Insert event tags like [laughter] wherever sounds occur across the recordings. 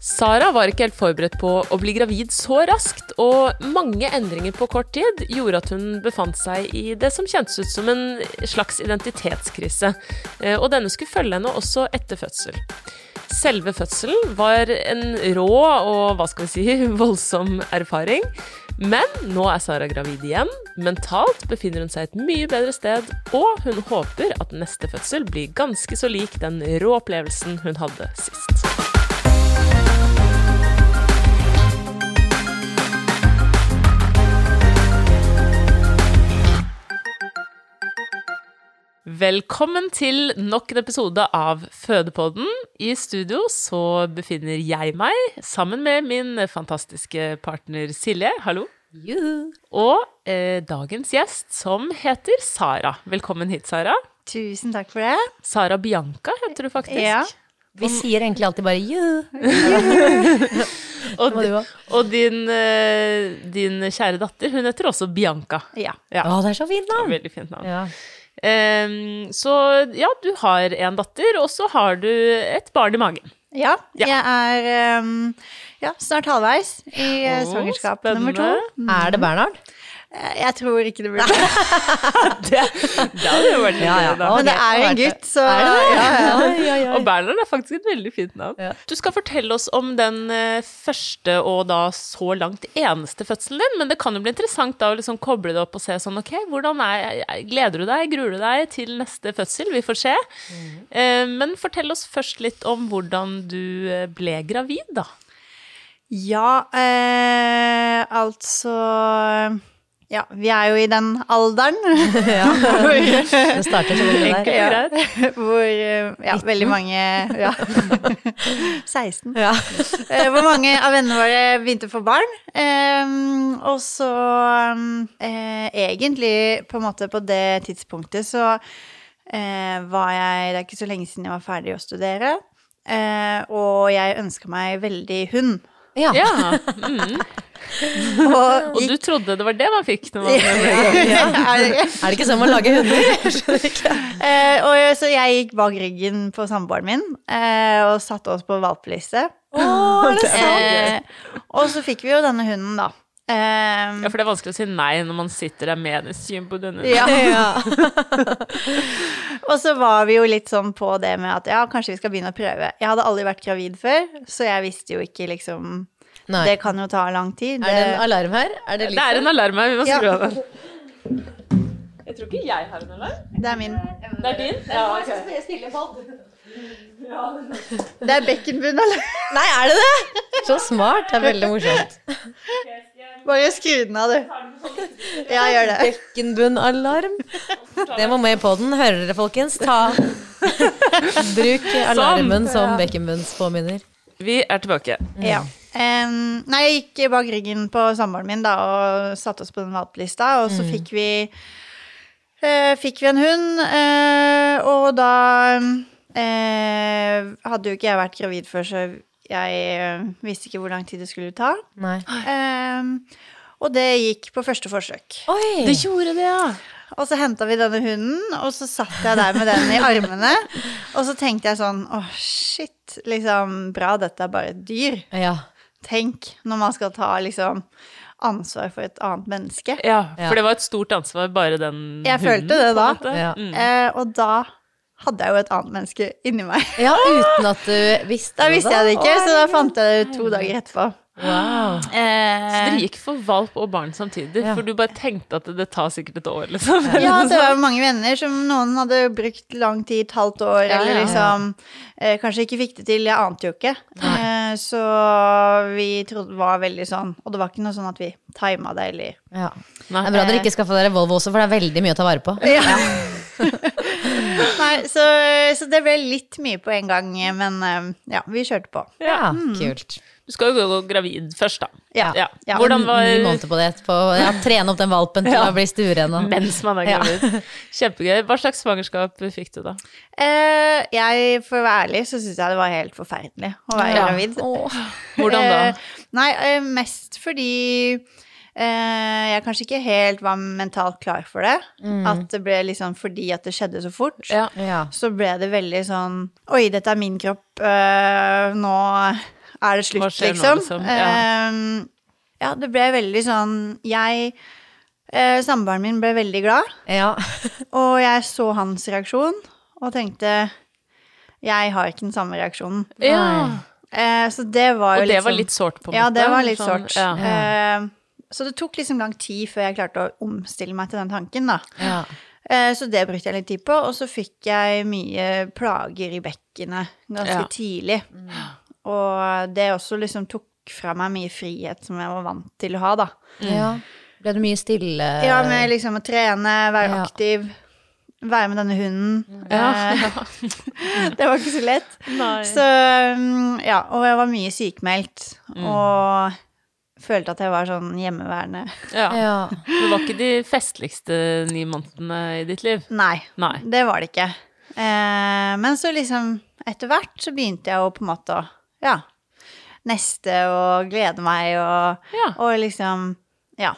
Sara var ikke helt forberedt på å bli gravid så raskt, og mange endringer på kort tid gjorde at hun befant seg i det som kjentes ut som en slags identitetskrise, Eh, og denne skulle følge henne også etter fødsel. Selve fødselen var en rå og hva skal vi si, [laughs] voldsom erfaring. Men nå er Sara gravid igjen. Mentalt befinner hun seg et mye bedre sted, og hun håper at neste fødsel blir ganske så lik den rå opplevelsen hun hadde sist. Velkommen til nok en episode av Fødepodden. I studio så befinner jeg meg sammen med min fantastiske partner Silje. Hallo. Juhu. Og eh, dagens gjest, som heter Sara. Velkommen hit, Sara. Tusen takk for det. Sara Bianca heter du faktisk. Ja. Vi sier egentlig alltid bare 'juhu'. [laughs] Og, og din, eh, din kjære datter, hun heter også Bianca. Ja. Ja. Å, det er så fint navn! Veldig fint navn. Ja. Em, så ja, du har en datter, og så har du et barn i magen. ja. Ja. Jeg er um, ja, snart halvveis i eh, svangerskap spennende. nummer to. Er det Bernhard? Eh, Jeg tror ikke det blir det. [laughs] Det, det hadde jo vært litt Ja, ja. da. Men det er en gutt, så Er det det? ja, ja. Og Bernhard er faktisk et veldig fint navn. Ja. Du skal fortelle oss om den eh, første og da så langt eneste fødselen din, men det kan jo bli interessant da å liksom koble det opp og se sånn, ok, hvordan er, gleder du deg, gruer du deg til neste fødsel? Vi får se. Mm. men fortell oss først litt om hvordan du ble gravid, da. Ja, eh, altså Ja, vi er jo i den alderen [laughs] hvor, Det starter så veldig der. Ja. hvor eh, ja, veldig mange Ja. [laughs] 16. Ja. Eh, hvor mange av vennene våre begynte å få barn. Og så eh, egentlig på en måte på det tidspunktet så var jeg Det er ikke så lenge siden jeg var ferdig å studere. Og jeg ønska meg veldig hund. Ja. Ja. Mm. Og Og du trodde det var det man fikk når man ble gravid? [laughs] Er det ikke? Er det ikke sånn man lager hunder? [laughs] Jeg skjønner ikke. Eh, og så jeg gikk bak ryggen på samboeren min uh, og satte oss på valpeliste. [laughs] Oh? Eh, og så fikk vi jo denne hunden, da. Eh, Ja, for det er vanskelig å si nei når man sitter der med en syn på denne. ja. [laughs] Ja. [laughs] Og så var vi jo litt sånn på det med at ja, kanskje vi skal begynne å prøve. Jeg hadde aldri vært gravid før, så jeg visste jo ikke liksom Nei. Det kan jo ta lang tid. Er det en alarm her? Er det, Det er en alarm her, vi må Ja. skru av den. [laughs] Jeg tror ikke jeg har en alarm. det er min. Det er din? Ja, ok. Det er bekkenbunn, eller? Nei, er det det? Så smart. Det er veldig morsomt. Bare skru den av, du. Ja, gjør det. Bekkenbunnalarm. Det må med i poden. Hører dere, folkens? Ta Bruk alarmen som bekkenbunnspåminner. Vi er tilbake. Ja. Um, nei, jeg gikk bak ryggen på samboeren min da, og satte oss på den valplista, og så fikk vi uh, Fikk vi en hund, uh, og da uh, hadde jo ikke jeg vært gravid før, så jeg eh, visste ikke hvor lang tid det skulle ta. Nei. Um, og det gikk på første forsøk. Oi! Det gjorde det, ja. Og så henta vi denne hunden, og så satt jeg der med den i armene. Og så tenkte jeg sånn Å, shit. Liksom, bra, dette er bare et dyr. Ja. Tenk når man skal ta liksom ansvar for et annet menneske. Ja, for det var et stort ansvar, bare den Jeg hunden. følte det da. Ja. Mm. Eh, og da hadde jeg jo et annet menneske inni meg. [laughs] ja, uten at du visste Da visste jeg det ikke, så da fant jeg det to dager etterpå. Wow. Så Eh, dere gikk for valp og barn samtidig, Ja. for du bare tenkte at det, det tar sikkert et år, liksom. ja, det var mange venner som noen hadde brukt lang tid, et halvt år, Ja, eller ja, ja. liksom eh, Kanskje ikke fikk det til, jeg ante jo ikke. Eh, så vi trodde det var veldig sånn Og det var ikke noe sånn at vi tima det, eller Ja. Nei. Det er bra dere ikke skaffa dere Volvo også, for det er veldig mye å ta vare på. [laughs] [laughs] Nei, så, så det ble litt mye på en gang, men eh, ja, vi kjørte på. Ja, kult. Du skal jo gå gravid først, da. Ja. Ja. Ja. Hvordan var Ni måneder på det etterpå. Ja, trene opp den valpen til Ja. å bli stueren og mens man er Ja. gravid? Kjempegøy. Hva slags svangerskap fikk du, da? Eh, jeg, for å være ærlig, så syns jeg det var helt forferdelig å være Ja. gravid. Hvordan da? Eh, nei, eh, mest fordi eh, jeg kanskje ikke helt var mentalt klar for det. At det ble liksom fordi at det skjedde så fort. Ja. Ja. Så ble det veldig sånn Oi, dette er min kropp. eh, nå er det slutt, liksom. liksom? Ja. Ja. ja, det ble veldig sånn Jeg eh, Samboeren min ble veldig glad. ja. Og jeg så hans reaksjon og tenkte Jeg har ikke den samme reaksjonen. ja. Eh, så det var jo Og det litt var sånn- litt sårt, på en Ja, det var litt Sånn, sårt. Ja. Eh, så det tok liksom lang tid før jeg klarte å omstille meg til den tanken, da. ja. Eh, så det brukte jeg litt tid på. Og så fikk jeg mye plager i bekkenet ganske Ja. tidlig. Og det også liksom tok fra meg mye frihet som jeg var vant til å ha, da. ja. Ble du mye stille? Ja, med liksom å trene, være Ja. aktiv, være med denne hunden. Ja. Eh, [laughs] det var ikke så lett. Nei. Så mm, ja, og jeg var mye sykemeldt. Og følte at jeg var sånn hjemmeværende. Ja. Ja. Det var ikke de festligste ni månedene i ditt liv? Nei, Nei. det var det ikke. Eh, men så liksom etter hvert så begynte jeg å på en måte å ja, neste og glede meg og, Ja. og liksom ja.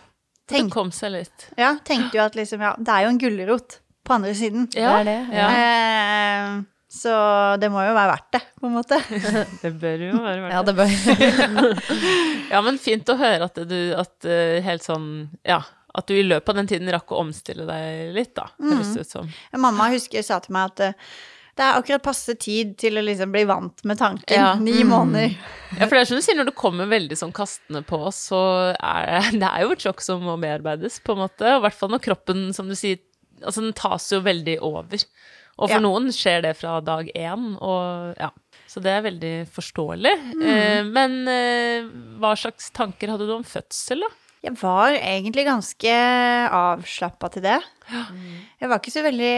Det kom seg litt. ja. Tenkte jo at liksom ja, det er jo en gulrot på andre siden. Ja, det er det, Ja. Eh, så det må jo være verdt det, på en måte. [laughs] Det bør jo være verdt det. Ja, det. bør [laughs] Ja, men fint å høre at du at eh, helt sånn Ja, at du i løpet av den tiden rakk å omstille deg litt, da. Høres det ut som. Mamma husker sa til meg at eh, det er akkurat passe tid til å liksom bli vant med tanken. Ja. Ni måneder. Ja, for det er som du sier, når det kommer veldig sånn kastende på oss, så er det, [laughs] det er jo et sjokk som må bearbeides, på en måte. Og I hvert fall når kroppen, som du sier, altså den tas jo veldig over. Og for Ja. noen skjer det fra dag én, og ja. Så det er veldig forståelig. Mm. Eh, men eh, hva slags tanker hadde du om fødsel, da? Jeg var egentlig ganske avslappa til det. Jeg var ikke så veldig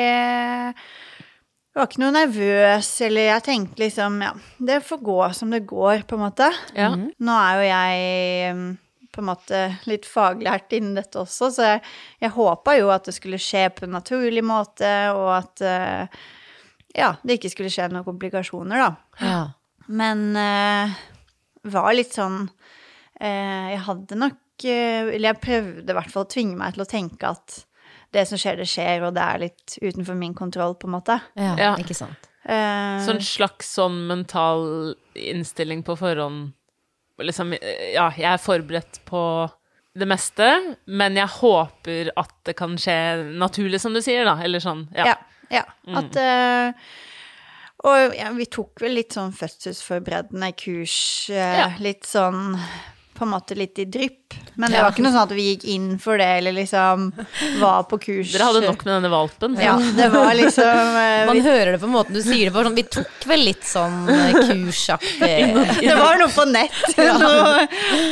Jeg var ikke noe nervøs, eller jeg tenkte liksom Ja, det får gå som det går, på en måte. Ja. Nå er jo jeg på en måte litt faglært innen dette også, så jeg, jeg håpa jo at det skulle skje på en naturlig måte, og at uh, ja, det ikke skulle skje noen komplikasjoner, da. Ja. Men uh, var litt sånn uh, Jeg hadde nok Eller jeg prøvde i hvert fall å tvinge meg til å tenke at det som skjer, det skjer, og det er litt utenfor min kontroll, på en måte. Ja, Ja. ikke sant. Uh, Så en slags sånn mental innstilling på forhånd Liksom, ja, jeg er forberedt på det meste, men jeg håper at det kan skje naturlig, som du sier, da. Eller sånn, ja. ja. ja. At uh, Og ja, vi tok vel litt sånn fødselsforberedende kurs, uh, litt sånn på en måte litt i drypp. Men det Ja. var ikke noe sånn at vi gikk inn for det, eller liksom var på kurs. Dere hadde nok med denne valpen. Ja, det var liksom eh, [laughs] Man vi, hører det på måten du sier det på. Sånn, vi tok vel litt sånn eh, kursaktig [laughs] Det var noe på nett [laughs] noe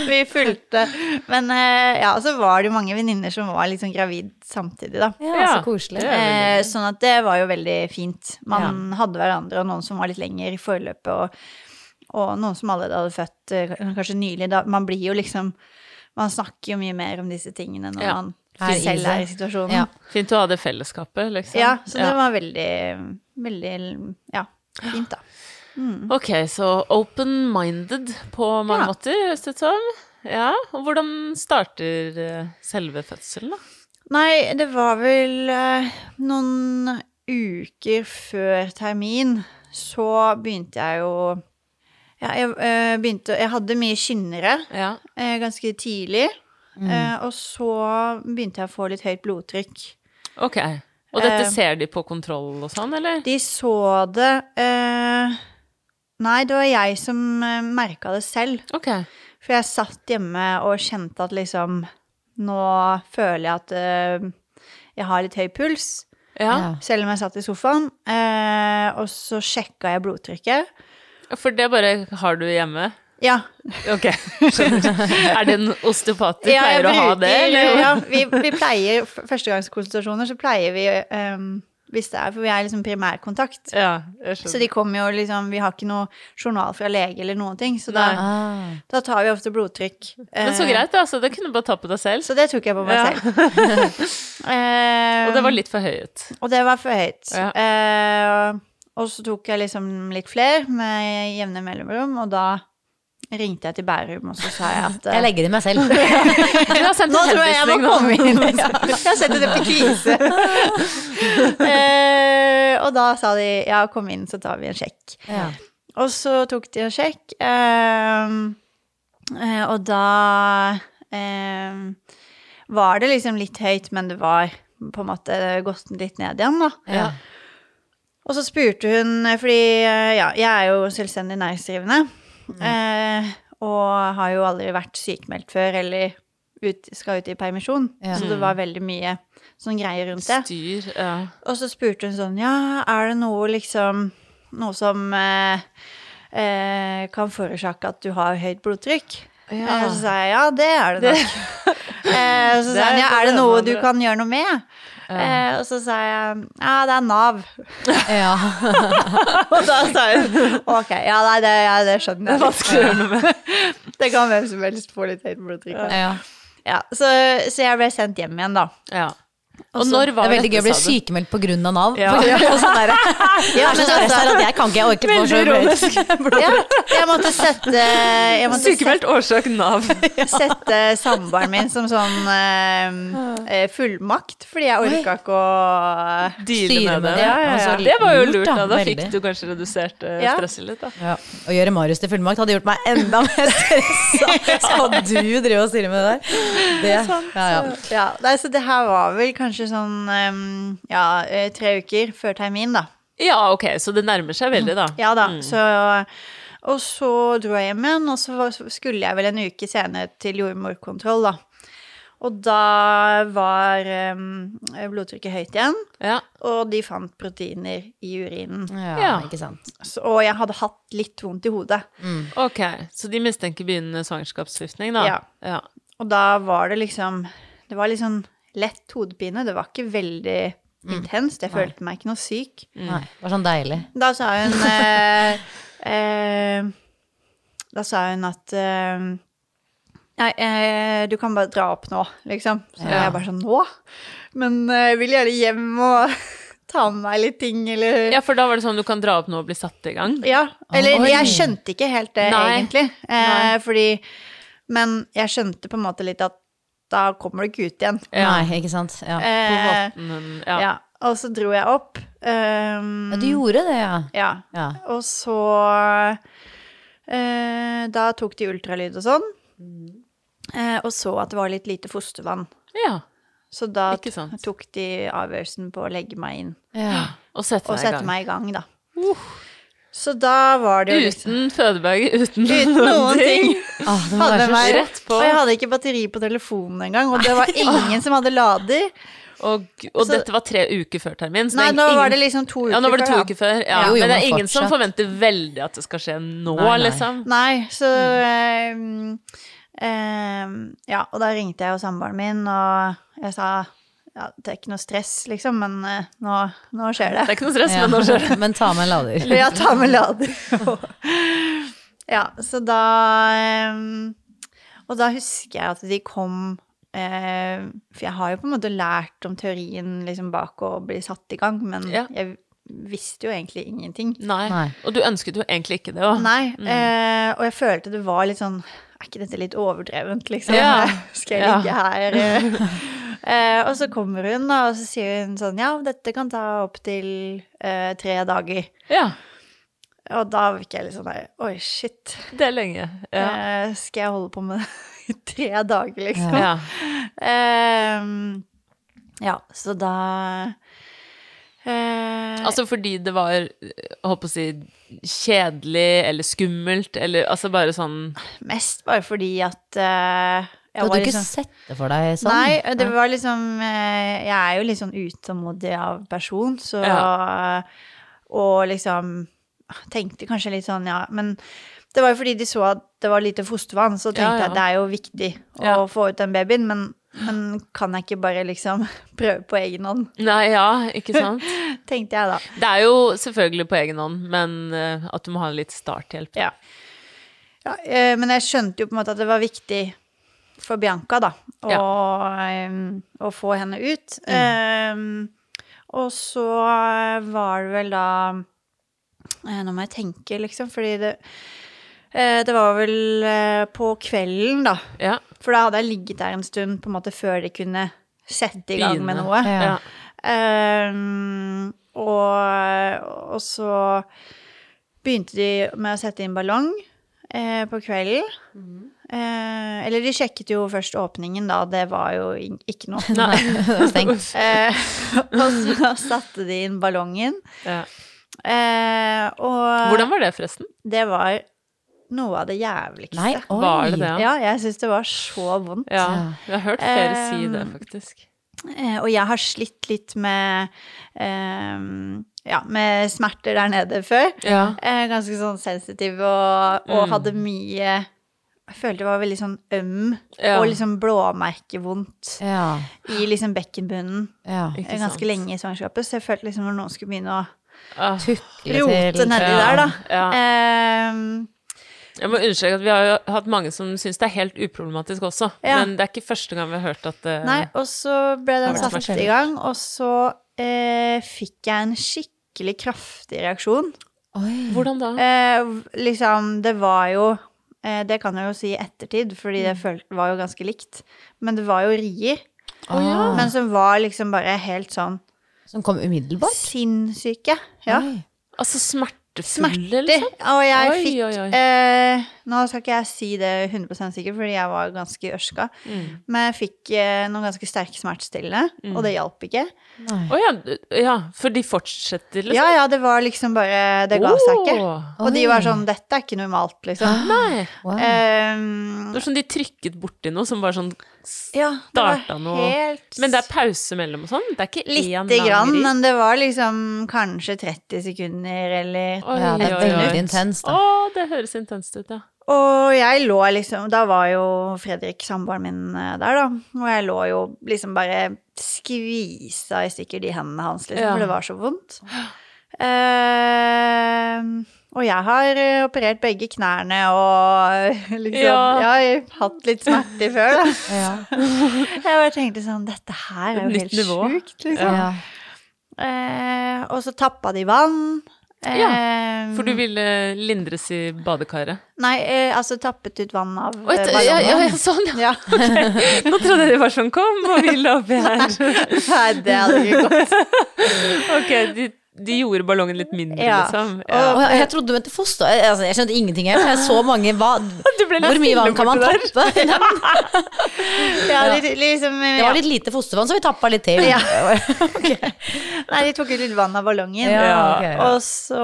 vi fulgte. Men eh, ja, så var det jo mange venninner som var sånn gravid samtidig, da. Ja, så koselig. Eh, sånn at det var jo veldig fint. Man hadde hverandre, og noen som var litt lenger i forløpet, og, og noen som allerede hadde født eh, kanskje nylig. Da, man blir jo liksom Man snakker jo mye mer om disse tingene når Ja. man Er selv er i situasjonen. Ja. Fint å ha det fellesskapet, liksom. Ja, så det var veldig, veldig Ja, fint, da. Ok, så open-minded på mange Ja. måter, høres det ut som. Ja, og hvordan starter eh, selve fødselen, da? Nei, det var vel eh, noen uker før termin, så begynte jeg jo ja, jeg, øh, begynte, jeg hadde mye kynnere Ja. øh, ganske tidlig. Eh, og så begynte jeg å få litt høyt blodtrykk. Ok. Og dette ser de på kontroll og sånn, eller? De så det eh, Nei, det var jeg som eh, merka det selv. Ok. For jeg satt hjemme og kjente at liksom Nå føler jeg at eh, jeg har litt høy puls. Ja. Selv om jeg satt i sofaen. Eh, og så sjekka jeg blodtrykket. For det bare har du hjemme? Ja. Ok, skjønner. [laughs] Er det en osteopat du Ja, jeg bruker, å ha det, eller? Ja, vi, vi pleier Førstegangskonsultasjoner, så pleier vi um, Hvis det er For vi er liksom primærkontakt. Ja, Så de kommer jo liksom Vi har ikke noe journal fra lege eller noen ting, så da, Ah. da tar vi ofte blodtrykk. Men så Eh, greit, da. Så det kunne du bare ta på deg selv. Så det tok jeg på meg Ja. selv. um, [laughs] Og det var litt for høyt. Og det var for høyt. Ja. Eh, og så tok jeg liksom litt flere med jevne mellomrom, og da ringte jeg til Bærum, og så sa jeg at Jeg legger det i meg selv. [laughs] Du har sendt Nå tror jeg jeg må komme inn. [laughs] Jeg har sendt det på kvise. [laughs] eh, og da sa de ja, kom inn, så tar vi en sjekk. Ja. Og så tok de en sjekk, ehm, eh, og da eh, var det liksom litt høyt, men det var på en måte gått litt ned igjen, da. Ja. Og så spurte hun, fordi eh, ja, jeg er jo selvstendig næringsdrivende, eh, og har jo aldri vært sykemeldt før, eller ut, skal ut i permisjon, Ja. så det var veldig mye sånn greier rundt det. Styr, ja. Og så spurte hun sånn, ja, er det noe liksom, noe som eh, eh, kan forårsake at du har høyt blodtrykk? Ja. Og Så sa jeg, ja, det er det nok. [laughs] eh, så sa hun, ja, er det noe du kan gjøre noe med? Eh, og så sa jeg, ja, det er Nav. [laughs] Ja. [laughs] Og da sa hun, ok, ja, nei, det, ja, det skjønner jeg. Vanskelig å gjøre noe med. [laughs] Det kan hvem som helst få litt høyt blodtrykk. av. ja. Ja, så, så jeg ble sendt hjem igjen da. Ja. Og når var Det er veldig gøy å bli sykemeldt av Nav. Ja. Sånn der, [laughs] jeg er så stressa altså- at jeg kan ikke, jeg orker ikke få så [laughs] Ja, jeg måtte sette, jeg måtte Sykemeldt årsak Nav. [laughs] sette samboeren min som sånn eh, eh, fullmakt, fordi jeg orka ikke å Deale Styre med det. Ja, ja, ja. Altså, Det var jo lurt, da. da. Fikk du kanskje redusert eh, Ja. stresset litt, da. Ja. Å gjøre Marius til fullmakt hadde gjort meg enda mer stressa. Skal du drive og styre med det der? Det, ja, ja. ja, nei, Så det her var vel kanskje sånn eh, ja, eh, tre uker før termin, da. Ja, ok, så det nærmer seg veldig, da. Ja da, så Og så dro jeg hjem igjen, og så skulle jeg vel en uke senere til jordmorkontroll, da. Og da var um, blodtrykket høyt igjen, Ja. og de fant proteiner i urinen. ja, Ja. ikke sant. Så, og jeg hadde hatt litt vondt i hodet. Ok, så de mistenker begynnende svangerskapsforgiftning, da? Ja. ja. Og da var det liksom Det var litt sånn lett hodepine. Det var ikke veldig intenst. Jeg følte meg ikke noe syk. Nei, det var sånn deilig. Da sa hun eh, eh, Da sa hun at eh, Nei, eh, du kan bare dra opp nå, liksom. Så Ja. jeg bare sånn Nå? Men eh, jeg vil gjerne hjem og [laughs] ta med meg litt ting, eller Ja, for da var det sånn du kan dra opp nå og bli satt i gang? Ja, eller Oi. jeg skjønte ikke helt det, Nei. egentlig. Eh, Nei. fordi Men jeg skjønte på en måte litt at da kommer du ikke ut igjen. Ja. Nei, ikke sant. Ja. På Eh, ja. Ja. Og så dro jeg opp. Um, ja, du gjorde det, ja. ja. ja. Og så eh, Da tok de ultralyd og sånn. Eh, og så at det var litt lite fostervann. ja. Så da tok de avgjørelsen på å legge meg inn ja. [gasps] Og sette og deg i sette gang. meg i gang, da. Så da var det jo liksom Uten fødebag, uten, [laughs] Uten noen ting. [laughs] Ah, det var Hadde så meg, rett på. Og jeg hadde ikke batteri på telefonen engang, og det var ingen som hadde lader. Og, og Så- dette var tre uker før termin? så Nei, nå ingen- var det liksom to uker Ja, nå var det to uker før. Ja. Jo, jo, men det er ingen ingen som forventer veldig at det skal skje nå, Nei, nei. liksom. Nei, så ehm, ehm, Ja, og da ringte jeg jo samboeren min, og jeg sa ja, det er ikke noe stress, liksom, men uh, nå, nå skjer Det det. er ikke noe stress, Ja. men nå skjer det. Men ta med en lader. Ja, ta med lader. ja, så da um, Og da husker jeg at de kom uh, For jeg har jo på en måte lært om teorien liksom bak å bli satt i gang, men Ja. jeg visste jo egentlig ingenting. Nei. Nei. Og du ønsket jo egentlig ikke det òg. Nei, eh, og jeg følte det var litt sånn Er ikke dette litt overdrevent, liksom? Ja. [laughs] Skal jeg Ja. ligge her? [laughs] eh? Og så kommer hun, og så sier hun sånn Ja, dette kan ta opptil eh, tre dager. Ja, Og da fikk jeg litt sånn der Oi, shit. det er lenge. Ja. Eh, skal jeg holde på med det [laughs] i tre dager, liksom? ja. Ehm, ja, så da eh, Altså fordi det var, jeg å si, kjedelig eller skummelt, eller altså bare sånn Mest bare fordi at eh, Du hadde ikke liksom- sett det for deg sånn? Nei, det var liksom eh, Jeg er jo litt sånn utålmodig av person, så Og liksom tenkte kanskje litt sånn, ja, men det var jo fordi de så at det var lite fostervann, så tenkte Ja, ja. jeg at det er jo viktig å Ja. få ut den babyen, men, men kan jeg ikke bare liksom [laughs] prøve på egen hånd, Nei, ja, ikke sant? [laughs] tenkte jeg da. Det er jo selvfølgelig på egen hånd, men eh, at du må ha litt starthjelp. Ja. ja eh, men jeg skjønte jo på en måte at det var viktig for Bianca, da, å, um, og få henne ut. Eh, og så var det vel da eh, Nå må jeg tenke, liksom, fordi det eh, Det var vel eh, på kvelden, da. Ja. For da hadde jeg ligget der en stund på en måte før de kunne sette i gang med noe. Ja. ja. Ehm, og, og så begynte de med å sette inn ballong eh, på kvelden. Eh, eller de sjekket jo først åpningen, da. Det var jo ikke noe. Nei. [laughs] Det var stengt. [laughs] Eh, og så satte de inn ballongen. Ja. Eh, og Hvordan var det, forresten? det var noe av det jævligste. Nei, oi. Var det det? Ja, jeg syns det var så vondt. Ja, jeg har hørt flere si det, Um, faktisk. Eh, og jeg har slitt litt med eh, ja, med smerter der nede før. Ja. Eh, ganske sånn sensitiv og, og Mm. hadde mye Jeg følte det var veldig sånn øm Ja. og liksom blåmerkevondt Ja, i liksom bekkenbunnen ja. Ganske sant. lenge i svangerskapet. Så jeg følte liksom når noen skulle begynne å Ah, Tukle rote nedi der, da. ja. Eh, Jeg må understreke at vi har jo hatt mange som syns det er helt uproblematisk også. Ja. Men det er ikke første gang vi har hørt at det nei, og så ble den satt i gang, og så eh, fikk jeg en skikkelig kraftig reaksjon. Oi. Hvordan da? Eh, liksom, det var jo eh, Det kan jeg jo si i ettertid, fordi det følte, var jo ganske likt. Men det var jo rier. Ah, Men som var liksom bare helt sånn Som kom umiddelbart? sinnssyke. Ja. Oi. Altså smertefulle, Smerter. liksom? Og jeg Oi, fikk oi, oi. Eh, Nå skal ikke jeg si det 100 sikkert, fordi jeg var ganske ørska. Mm. Men jeg fikk eh, noen ganske sterke smertestillende, Mm. og det hjalp ikke. Å oh, ja, ja, for de fortsetter, liksom? Ja, ja, det var liksom bare Det ga seg ikke. Og de var sånn Dette er ikke normalt, liksom. Nei. Wow. Eh, Det var sånn de trykket borti noe som bare sånn ja, starta noe helt Men det er pause mellom og sånn? Det er ikke én Lite grann, men det var liksom kanskje 30 sekunder eller Oi, Ja, det er veldig intenst, da. Å, det høres intenst ut, ja. Og jeg lå liksom Da var jo Fredrik, samboeren min, eh, der, da. Og jeg lå jo liksom bare skvisa i stykker de hendene hans, liksom, Ja. for det var så vondt. Eh, og jeg har eh, operert begge knærne og [laughs] liksom Ja. Jeg har hatt litt smerter før, da. [laughs] Ja. [laughs] Jeg bare tenkte sånn Dette her er jo helt sjukt, liksom. Ja. Eh, og så tappa de vann. Eh, For du ville lindres i badekaret? Nei, eh, altså tappet ut vann av eh, ja, ja, ja, sånn, ja. Okay. Nå trodde jeg det var sånn Kom og hvil oppi her. Nei, det hadde ikke gått. Ok, de, de gjorde ballongen litt mindre, Ja. liksom. Ja. Jeg trodde du mente foster... Altså, jeg skjønte ingenting her. Jeg så mange hva, [laughs] Hvor mye vann kan man tappe? [laughs] [laughs] Ja, det, liksom, Det var litt lite fostervann, så vi tappa litt til. Ja. Ok. Nei, de tok ut litt vann av ballongen. Ja, ok, ja. Og så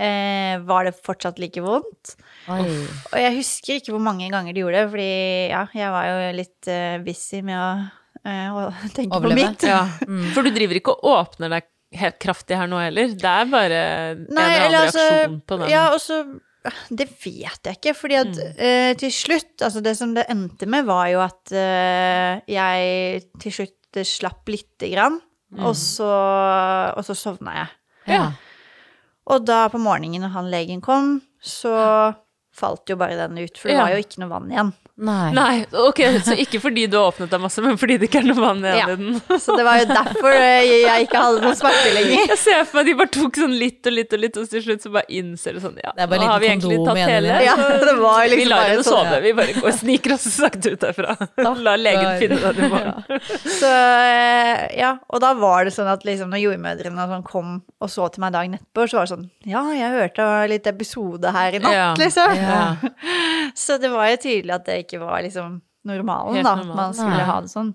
eh, var det fortsatt like vondt. Oi. Og jeg husker ikke hvor mange ganger de gjorde det, fordi ja, jeg var jo litt uh, busy med å, eh, tenke Overleve. på mitt. Ja. For du driver ikke og åpner deg helt kraftig her nå heller? Det er bare en Nei, eller eller annen altså reaksjon på den? Ja, og så Det vet jeg ikke, fordi at eh, til slutt Altså, det som det endte med, var jo at uh, jeg til slutt slapp lite grann, og, så, og så sovna jeg. Ja. Og da på morgenen når han legen kom, så falt jo bare den ut, for det Ja. var jo ikke noe vann igjen. Nei. Nei, ok, så ikke fordi du har åpnet deg masse, men fordi det ikke er noe vann igjen Ja. i den. Så det var jo derfor eh, jeg ikke hadde noen smerte lenger. Jeg ser for meg de bare tok sånn litt og litt og litt, og til slutt så bare innser det sånn Ja, Det nå har vi egentlig tatt igjen hele. det. Ja, det var vi liksom lar henne sove. sove, vi bare går og sniker oss sakte ut derfra. La [laughs] legen finne den i morgen. Så eh, ja, og da var det sånn at liksom når jordmødrene sånn kom og så til meg dagen etterpå, så var det sånn Ja, jeg hørte litt episode her i natt, Ja. liksom. Ja. [laughs] Så det var jo tydelig at det ikke var liksom normalen, Helt da. normalt. At man skulle ha det sånn.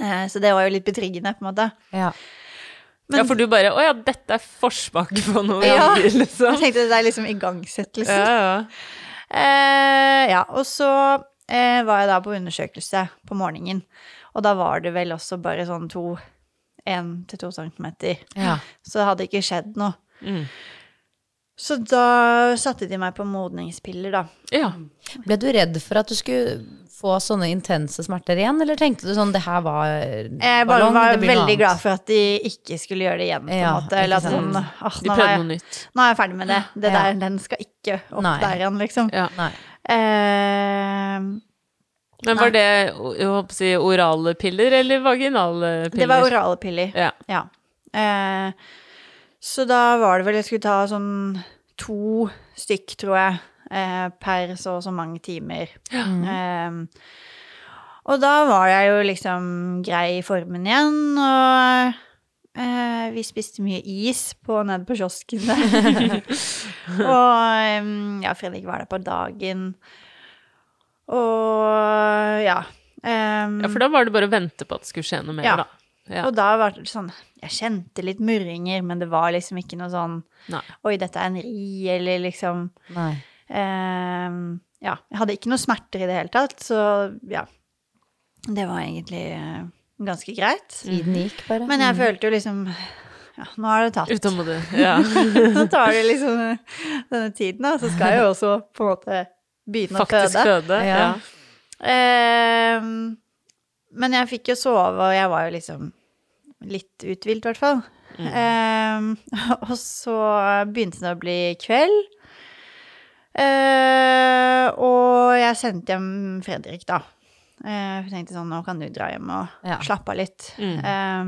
Eh, Så det var jo litt betryggende, på en måte. Ja. ja, for du bare Å ja, dette er forsmak på noe Ja. andre, liksom. Jeg tenkte det er liksom igangsettelse. Ja, ja. Eh, ja, og så eh, var jeg da på undersøkelse på morgenen. Og da var det vel også bare sånn to én til to centimeter. Ja. Så det hadde ikke skjedd noe. Mm. Så da satte de meg på modningspiller, da. ja. Ble du redd for at du skulle få sånne intense smerter igjen, eller tenkte du sånn det her var Jeg bare ballong, var veldig glad for at de ikke skulle gjøre det igjen, på en Ja, måte. Eller at sånn ah, De nå, er prøvde jeg, noe nytt. nå er jeg ferdig med det. Det Ja. der, den skal ikke opp Nei. der igjen, liksom. Ja. Nei. Eh, Men var det jeg håper å si, orale piller eller vaginale piller? det var orale piller. Ja. Ja. Eh, så da var det vel jeg skulle ta sånn to stykk, tror jeg, eh, per så og så mange timer. Eh, og da var jeg jo liksom grei i formen igjen, og eh, vi spiste mye is på, nede på kiosken der. [laughs] og eh, ja, Fredrik var der på dagen. Og ja. Um, Ja, for da var det bare å vente på at det skulle skje noe mer, Ja. da. Ja. og da var det sånn Jeg kjente litt murringer, men det var liksom ikke noe sånn Nei. Oi, dette er en ri, eller liksom Nei. eh, Ja. Jeg hadde ikke noe smerter i det hele tatt, så ja. Det var egentlig eh, ganske greit. Tiden gikk bare. Men jeg følte jo liksom Ja, nå er det tatt. Utålmodig. [laughs] Ja. Nå tar det liksom denne tiden, da. Så skal jeg jo [laughs] også på en måte begynne Faktisk å føde. føde. Ja. Ja. Um, men jeg fikk jo sove, og jeg var jo liksom litt uthvilt, i hvert fall. Eh, og så begynte det å bli kveld. Eh, og jeg sendte hjem Fredrik, da. Eh, jeg tenkte sånn, nå kan du dra hjem og Ja. slappe av litt. Eh,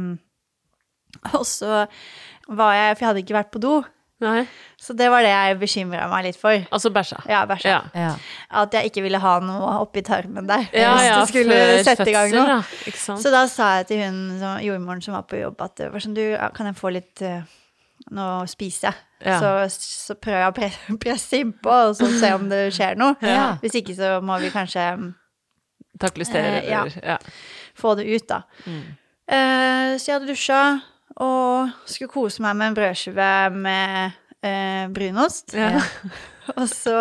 og så var jeg For jeg hadde ikke vært på do. Nei. Så det var det jeg bekymra meg litt for. Altså bæsja. Ja, bæsja. Ja. Ja. At jeg ikke ville ha noe oppi tarmen der. Ja, hvis ja, det skulle sette sette i gang noe. da. Så da sa jeg til hun som, jordmoren som var på jobb, at var sånn, du, kan jeg få litt uh, noe å spise? Ja. Så, så prøver jeg å pre [laughs] presse innpå, og så se om det skjer noe. Ja. Hvis ikke så må vi kanskje mm, Takle stere, uh, ja. ja. få det ut, da. Mm. Uh, så jeg hadde dusja og skulle kose meg med en brødskive med eh, brunost. Ja. [laughs] Og så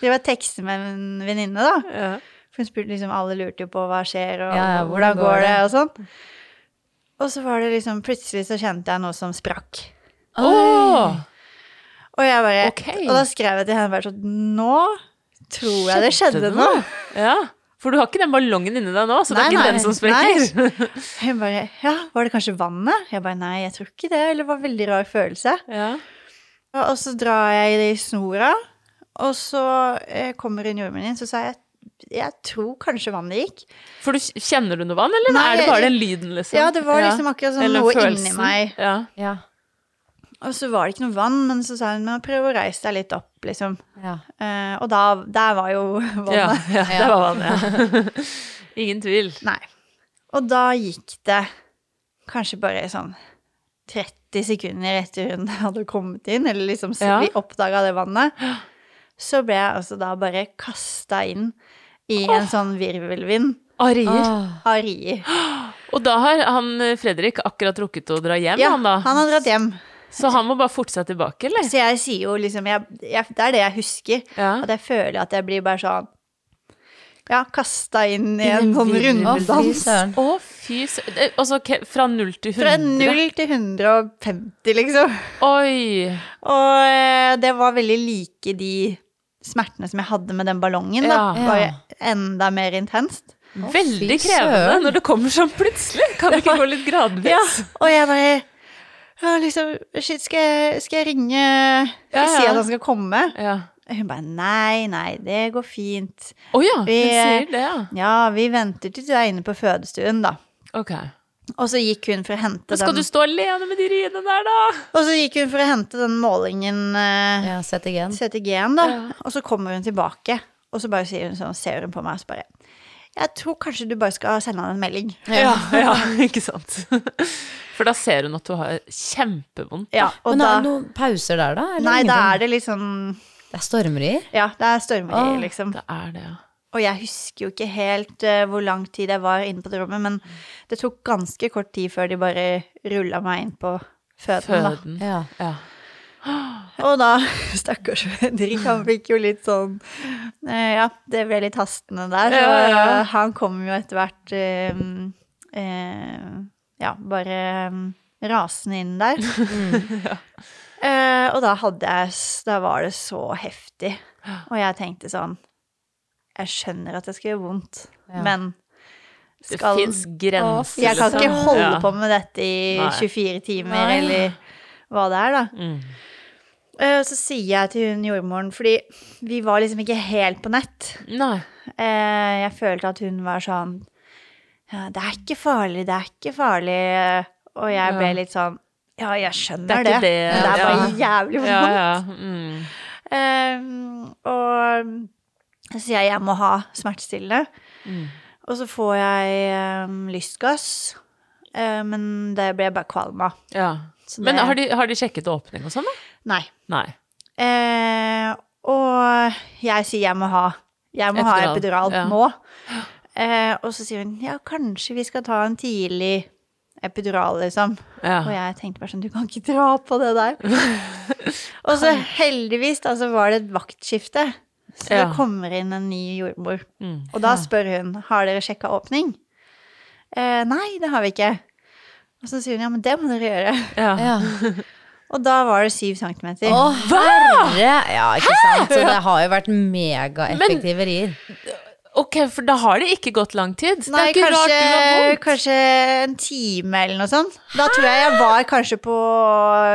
driver jeg og tekster med en venninne, da. Ja. For hun spurte liksom, alle lurte jo på hva skjer, og Ja, hvordan, går går det, det? og sånn. Og så var det liksom, plutselig så kjente jeg noe som sprakk. Åh! Og jeg bare, okay. og da skrev jeg til henne bare sånn, nå tror jeg det skjedde noe. Ja. For du har ikke den ballongen inni deg nå, så det er ikke nei, den som sprekker. Hun [laughs] bare, ja, var det kanskje vannet? Jeg bare, nei, jeg tror ikke det, eller det var en veldig rar følelse. ja. Og så drar jeg i snora, og så eh, kommer hun jordmoren inn, så sa jeg, jeg tror kanskje vannet gikk. For du, kjenner du noe vann, eller Nei, er det bare den lyden, liksom? Ja, det var liksom akkurat sånn noe følelsen. inni meg. Ja. Ja. Og så var det ikke noe vann, men så sa hun, men prøv å reise deg litt opp, liksom. Ja. Eh, og da, der var jo [laughs] vannet. Ja, ja, der var vannet. ja. [laughs] Ingen tvil. Nei. Og da gikk det kanskje bare sånn 30 sekunder etter hun [laughs] hadde kommet inn, eller liksom så Ja. vi oppdaga det vannet, så ble jeg altså da bare kasta inn i en sånn virvelvind Av rier. [gasps] Og da har han eh, Fredrik akkurat rukket å dra hjem, Ja, han da. han har dratt hjem. Så han må bare forte seg tilbake, eller? Så jeg sier jo liksom jeg, jeg, Det er det jeg husker. Ja. At jeg føler at jeg blir bare sånn Ja, kasta inn i en sånn virvel. Å, fy søren. Altså fra null til 100? Fra null 0 til 150, liksom. Oi! Og eh, det var veldig like de smertene som jeg hadde med den ballongen, da. Bare enda mer intenst. Veldig krevende søren. når det kommer sånn plutselig. Kan det ikke gå litt gradvis? Ja, og jeg bare ja, liksom, shit, skal jeg, skal jeg ringe Skal jeg Ja, si at han skal komme? Ja. Hun bare nei, nei, det går fint. Å ja, hun Vi- sier det, ja. Ja, vi venter til du er inne på fødestuen, da. Ok. Og så gikk hun for å hente den skal du stå alene med de riene der, da? Og så gikk hun for å hente den målingen eh, Ja, CTG-en. CTG-en, da. Og så kommer hun tilbake, og så bare sier hun sånn, ser hun på meg og så bare Jeg tror kanskje du bare skal sende han en melding. Ja, ja, [laughs] ikke sant. [laughs] For da ser hun at du har kjempevondt. Ja, og Men da er det noen pauser der, da? eller Nei, da er det litt sånn Det er stormerier? Ja, det er stormerier, Åh, liksom. Det er det, ja. Og jeg husker jo ikke helt uh, hvor lang tid jeg var inne på det rommet, men det tok ganske kort tid før de bare rulla meg inn på føden, da. Føden. Ja. Ja. [gasps] Og da, [laughs] stakkars Fredrik, han fikk jo litt sånn eh, Ja, det ble litt hastende der. Ja, ja, ja. eh, han kom jo etter hvert eh, eh, Ja, bare eh, rasende inn der. [laughs] Eh, og da hadde jeg Da var det så heftig. Og jeg tenkte sånn Jeg skjønner at det skal gjøre vondt, men Det skal fins grenser. Jeg kan ikke holde på med dette i Nei. 24 timer, Nei. eller hva det er, da. Mm. Eh, Så sier jeg til hun jordmoren, fordi vi var liksom ikke helt på nett. Nei. Eh, Jeg følte at hun var sånn ja, Det er ikke farlig, det er ikke farlig. Og jeg ble litt sånn Ja, jeg skjønner Det er det. det, det er bare ja. jævlig vondt. Ja, ja. Mm. Eh, og så sier jeg jeg må ha smertestillende. Mm. Og så får jeg um, lystgass, uh, men det ble jeg bare kvalm av. ja. Så Men har de, har de sjekket åpning og sånn, da? Nei. Nei. Eh, og jeg sier jeg må ha Jeg må ha epidural ja. nå. Eh, og så sier hun ja, kanskje vi skal ta en tidlig epidural, liksom. Ja. Og jeg tenkte bare sånn, du kan ikke dra på det der. [laughs] og så heldigvis da, så var det et vaktskifte. Så Ja. det kommer inn en ny jordmor. Mm. Og da spør hun, har dere sjekka åpning? Eh, nei, det har vi ikke. Og så sier hun, ja, men det må dere gjøre. Ja. [laughs] Ja. Og da var det syv centimeter. Å, herre! Ja, ikke sant. Så det har jo vært megaeffektive rier. Ok, for da har det ikke gått lang tid. Nei, det er ikke kanskje, rart du har vondt. kanskje en time eller noe sånt. Da tror jeg jeg var kanskje på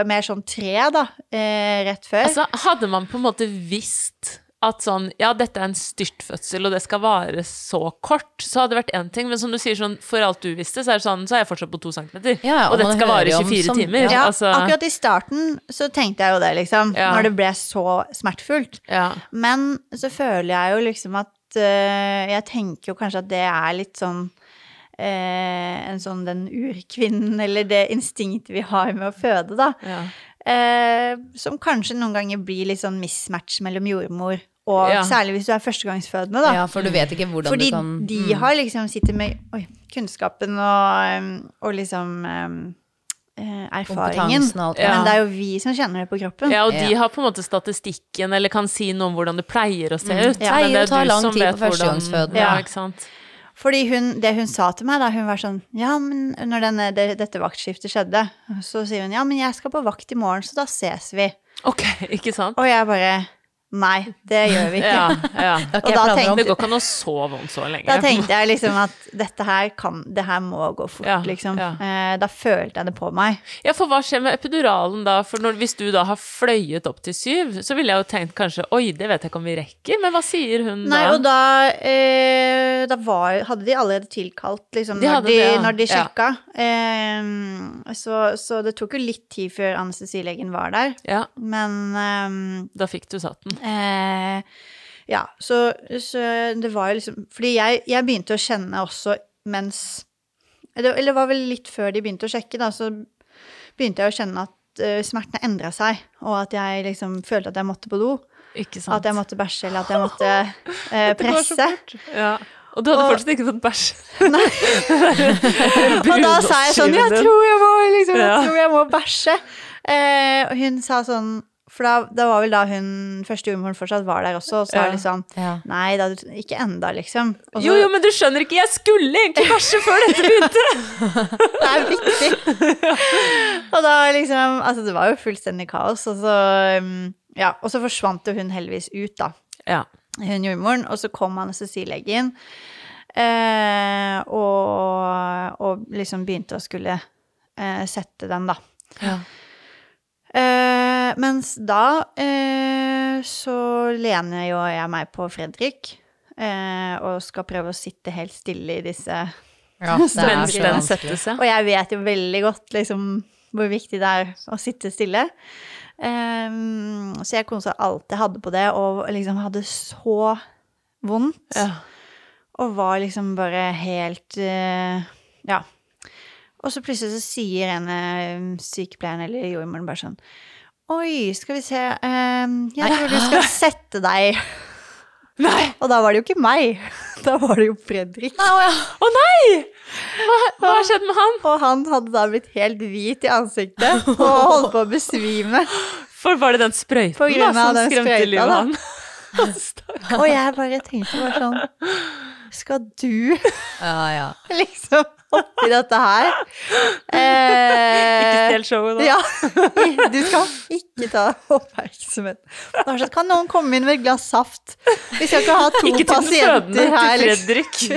mer sånn tre, da, eh, rett før. Altså, hadde man på en måte visst at sånn, ja, dette er en styrtfødsel, og det skal vare så kort, så hadde det vært én ting. Men som du sier, sånn, for alt du visste, så er det sånn, så er jeg fortsatt på to centimeter. Ja, og og dette skal vare hører 24 som- timer. ja, altså, akkurat i starten så tenkte jeg jo det, liksom. Ja. Når det ble så smertefullt. ja. Men så føler jeg jo liksom at eh, Jeg tenker jo kanskje at det er litt sånn eh, En sånn den urkvinnen, eller det instinktet vi har med å føde, da. Ja. Eh, som kanskje noen ganger blir litt sånn mismatch mellom jordmor og Ja. særlig hvis du er førstegangsfødende, da. Ja, for du vet ikke hvordan Fordi du kan Fordi de har liksom sitter med oi, kunnskapen og, um, og liksom um, eh, erfaringen. Og alt. Ja. Men det er jo vi som kjenner det på kroppen. ja, og de Ja. har på en måte statistikken, eller kan si noe om hvordan det pleier å se ut. Ja. men det er du lang som tid vet på. Ja, Ja. ikke sant. Fordi hun, det hun sa til meg, da, hun var sånn Ja, men når denne, det, dette vaktskiftet skjedde, så sier hun ja, men jeg skal på vakt i morgen, så da ses vi. Ok, [laughs] ikke sant? Og jeg bare Nei, det gjør vi ikke. Ja, ja. [laughs] Og da tenkte- Det går ikke an å sove vondt så lenge. Da tenkte jeg liksom at dette her kan Det her må gå fort, Ja, liksom. ja. Eh, da følte jeg det på meg. Ja, for hva skjer med epiduralen da? For når, hvis du da har fløyet opp til syv, så ville jeg jo tenkt kanskje Oi, det vet jeg ikke om vi rekker, men hva sier hun da? Nei, og da, eh, da var, hadde de allerede tilkalt, liksom, De når, de, det, ja. når de Ja. sjekka. Eh, så, så det tok jo litt tid før anestesilegen var der. Ja, Men da fikk du satt den. Eh, Ja, så, så det var jo liksom Fordi jeg, jeg begynte å kjenne også mens Eller eller det var vel litt før de begynte å sjekke, da, så begynte jeg å kjenne at uh, smertene endra seg, og at jeg liksom følte at jeg måtte på do. At jeg måtte bæsje, eller at jeg måtte [laughs] så presse. Ja. Og du hadde Og- fortsatt ikke fått bæsj. [laughs] [laughs] Og da sa jeg sånn Jeg tror jeg må, liksom, jeg tror jeg må bæsje. Eh, og hun sa sånn For da, da, var vel da hun første jordmoren fortsatt var der også, og sa Ja. liksom. Nei da, ikke enda, liksom. Og så- Jo, jo, men du skjønner ikke, jeg skulle egentlig [laughs] bæsje før dette begynte! [laughs] Det er viktig. og da liksom Altså, det var jo fullstendig kaos, og så um, Ja, og så forsvant jo hun heldigvis ut, da. Ja. Hun jordmoren, og så kom anestesilegen. Eh, og, og liksom begynte å skulle eh, sette den, da. Ja. Eh, mens da eh, så lener jo jeg meg på Fredrik, eh, og skal prøve å sitte helt stille i disse Ja, [laughs] ja. Og jeg vet jo veldig godt liksom hvor viktig det er å sitte stille. Ehm, så jeg konsa alt jeg hadde på det, og liksom hadde så vondt. ja. Og var liksom bare helt eh, Ja. Og så plutselig så sier en sykepleier sykepleieren eller jordmoren bare sånn Oi, skal vi se ehm, Jeg tror du skal [laughs] sette deg. Nei! Og da var det jo ikke meg. [laughs] Da var det jo Fredrik. Å nei! Hva, hva har skjedd med han? Og han hadde da blitt helt hvit i ansiktet [laughs] og holdt på å besvime. For var det den sprøyten På grunn da, av som den skremte livet av han? Og jeg bare tenkte bare sånn Skal du Ja, ja. liksom oppi dette her? Eh, Ikke stjel showet, da. Ja. [laughs] Du skal ikke ta oppmerksomhet. Sånn, kan noen komme inn med et glass saft? Vi skal ikke ha to Ikke til den fødende, til. Fredrik. [laughs]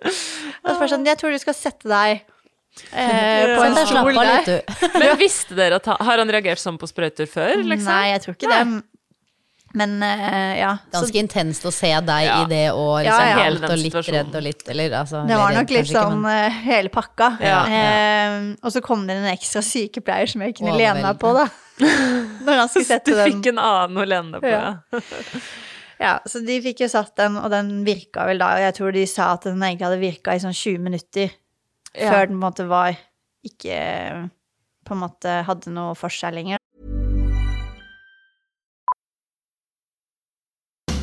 Ja. så sånn, jeg tror du skal sette deg eh, på en stol der. [laughs] Men visste dere at Har han reagert sånn på sprøyter før, liksom? Nei, jeg tror ikke det. Men uh, ja. Så Ganske intenst å se deg Ja. i det og Ja, liksom ja. alt og litt redd og litt Eller altså det var nok litt sånn men- eh, hele pakka. Ja, Eh, og så kom det en ekstra sykepleier som jeg kunne lene meg på, da. Når han skulle Du sette den. fikk en annen å lene deg på, Ja. ja. Ja, så de fikk jo satt den, og den virka vel da. Og jeg tror de sa at den egentlig hadde virka i sånn 20 minutter Ja. før den på en måte var ikke på en måte hadde noe for seg lenger.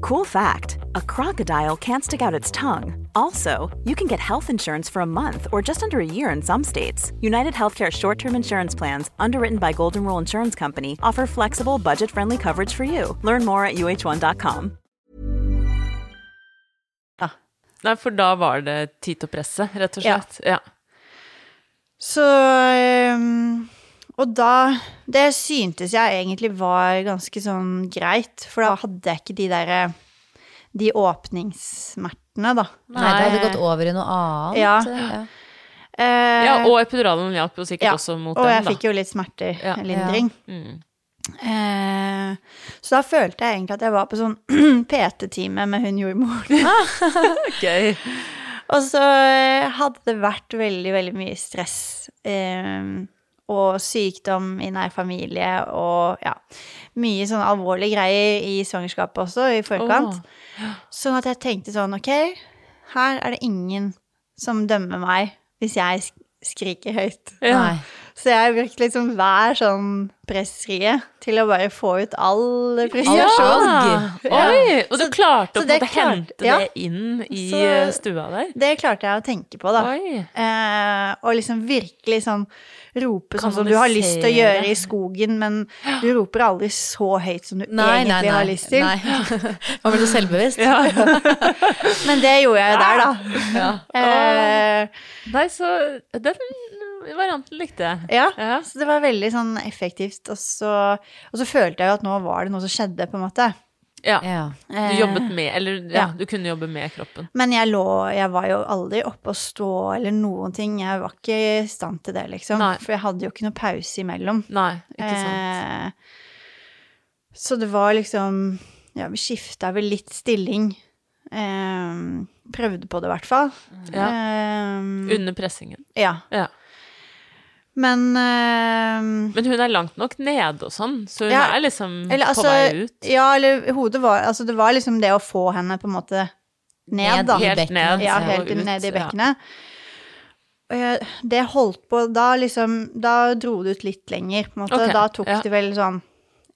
Cool fact a crocodile can't stick out its tongue. Also, you can get health insurance for a month or just under a year in some states. United Healthcare short term insurance plans, underwritten by Golden Rule Insurance Company, offer flexible, budget friendly coverage for you. Learn more at uh1.com. Nei, for da var det tid til å presse, rett og Ja. slett. Ja. Så øhm, Og da Det syntes jeg egentlig var ganske sånn greit, for da hadde jeg ikke de derre De åpningssmertene, da. Nei, det hadde gått over i noe annet. Ja. ja. Eh, ja, og epiduralen hjalp jo sikkert ja, også mot den. og jeg fikk jo litt smertelindring. Mm. Eh, så da følte jeg egentlig at jeg var på sånn [clears throat] PT-time med hun jordmoren. [laughs] [laughs] Gøy. Og så eh, hadde det vært veldig, veldig mye stress eh, og sykdom i nær familie og ja, mye sånn alvorlige greier i svangerskapet også, i forkant. Sånn at jeg tenkte sånn, ok, her er det ingen som dømmer meg hvis jeg skriker høyt. Ja. Nei. Så jeg brukte liksom hver sånn pressfrie til å bare få ut all frustrasjon. Ja! Oi! Og du klarte Så å det måte klarte- hente ja. det inn i Så- stua der? Det klarte jeg å tenke på, da. Eh, og liksom virkelig sånn rope sånn som du har lyst til å gjøre i skogen, men du roper aldri så høyt som du Nei, egentlig nei, nei. har lyst til. Nei. [laughs] Man blir så selvbevisst. Ja. [laughs] Men det gjorde jeg jo der, da. Ja. Eh, Nei, så den varianten likte jeg. ja. Ja. Så det var veldig sånn effektivt. Og så, og så følte jeg jo at nå var det noe som skjedde, på en måte. Ja. Ja. Du jobbet med, eller ja, ja. du kunne jobbe med kroppen. Men jeg lå Jeg var jo aldri oppe og stå eller noen ting. Jeg var ikke i stand til det, liksom. Nei. For jeg hadde jo ikke noe pause imellom. Nei, ikke sant. Eh, så det var liksom Ja, vi skifta vel litt stilling. Eh, prøvde på det, i hvert fall. Ja. Eh, Under pressingen. ja. Ja. Men eh, Men hun er langt nok nede og sånn, så hun Ja, er liksom eller, på altså, vei ut. Ja, eller hodet var Altså, det var liksom det å få henne på en måte ned, da. Helt ned. Ja, helt ut, ned i ja. bekkenet. Og jeg, det holdt på Da liksom Da dro det ut litt lenger, på en måte. Okay, Da tok ja. det vel sånn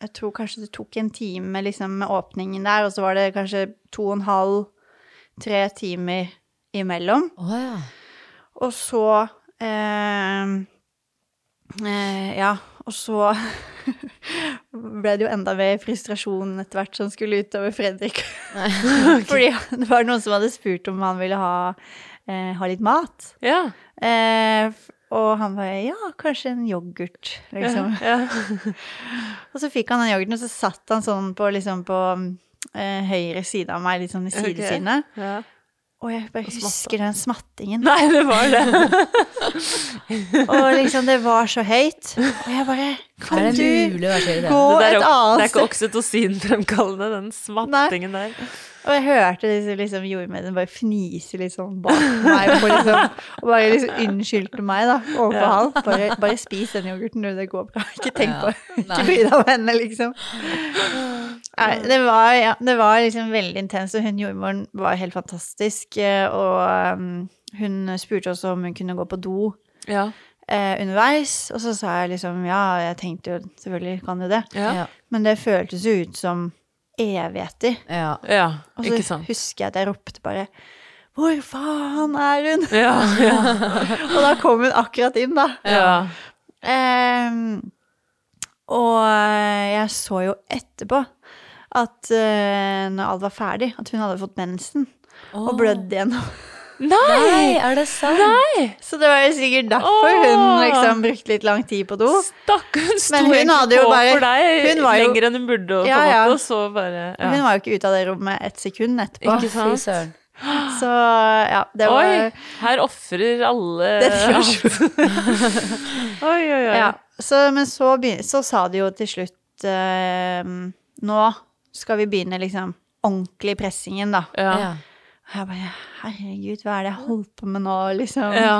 Jeg tror kanskje det tok en time liksom med åpningen der, og så var det kanskje to og en halv, tre timer imellom. Oh, ja. Og så eh, eh, Ja. Og så [laughs] ble det jo enda mer frustrasjon etter hvert som skulle utover Fredrik. [laughs] Fordi det var noen som hadde spurt om han ville ha, eh, ha litt mat. Ja. Eh, og han var ja, kanskje en yoghurt, liksom. ja. [laughs] Og så fikk han den yoghurten, og så satt han sånn på, liksom på eh, høyre side av meg, litt sånn i Ok. Okay. ja. Og jeg bare husker den smattingen. Nei, det var det. [laughs] Og liksom, det var så høyt. Og jeg bare Kan Er det du mulig å være så gå? Det, er, et jo- det er annet ikke sted? oksytocinfremkallende, den smattingen der. Og jeg hørte disse liksom, jordmødrene bare fnise litt sånn bak meg. På, liksom, og bare liksom unnskyldte meg da, overfor Ja. han. Bare, bare spis den yoghurten, du, det går bra. [laughs] Ikke tenk Ja. på Ikke bry deg om henne, liksom. Nei, det var, ja, det var liksom veldig intenst, og hun jordmoren var helt fantastisk. eh, Og um, hun spurte også om hun kunne gå på do Ja. Eh, underveis. Og så sa jeg liksom ja, jeg tenkte jo selvfølgelig kan du det. Ja. Ja. Men det føltes jo ut som evigheter. Ja. ja. Og så Ikke sant. husker jeg at jeg ropte bare Hvor faen er hun? Ja, ja, [laughs] Og da kom hun akkurat inn, da. ja. Um, og jeg så jo etterpå at uh, når alt var ferdig, at hun hadde fått mensen og blødd igjennom. Nei! Nei, er det sant? Nei! Så det var jo sikkert derfor hun liksom brukte litt lang tid på do. Stakkar, hun sto Men hun egentlig hadde jo på bare- for deg hun var jo- lenger enn hun burde, på Ja, ja. måte, og så bare ja. Hun var jo ikke ute av det rommet et sekund etterpå. Ikke Fy sant? søren. Så ja, det var Oi, her ofrer alle. [laughs] [laughs] Oi, oi, oi. Ja, så, men så, så sa de jo til slutt eh, Nå skal vi begynne liksom ordentlig pressingen, da. Ja. Ja. Og jeg bare Herregud, hva er det jeg holdt på med nå, liksom? Ja.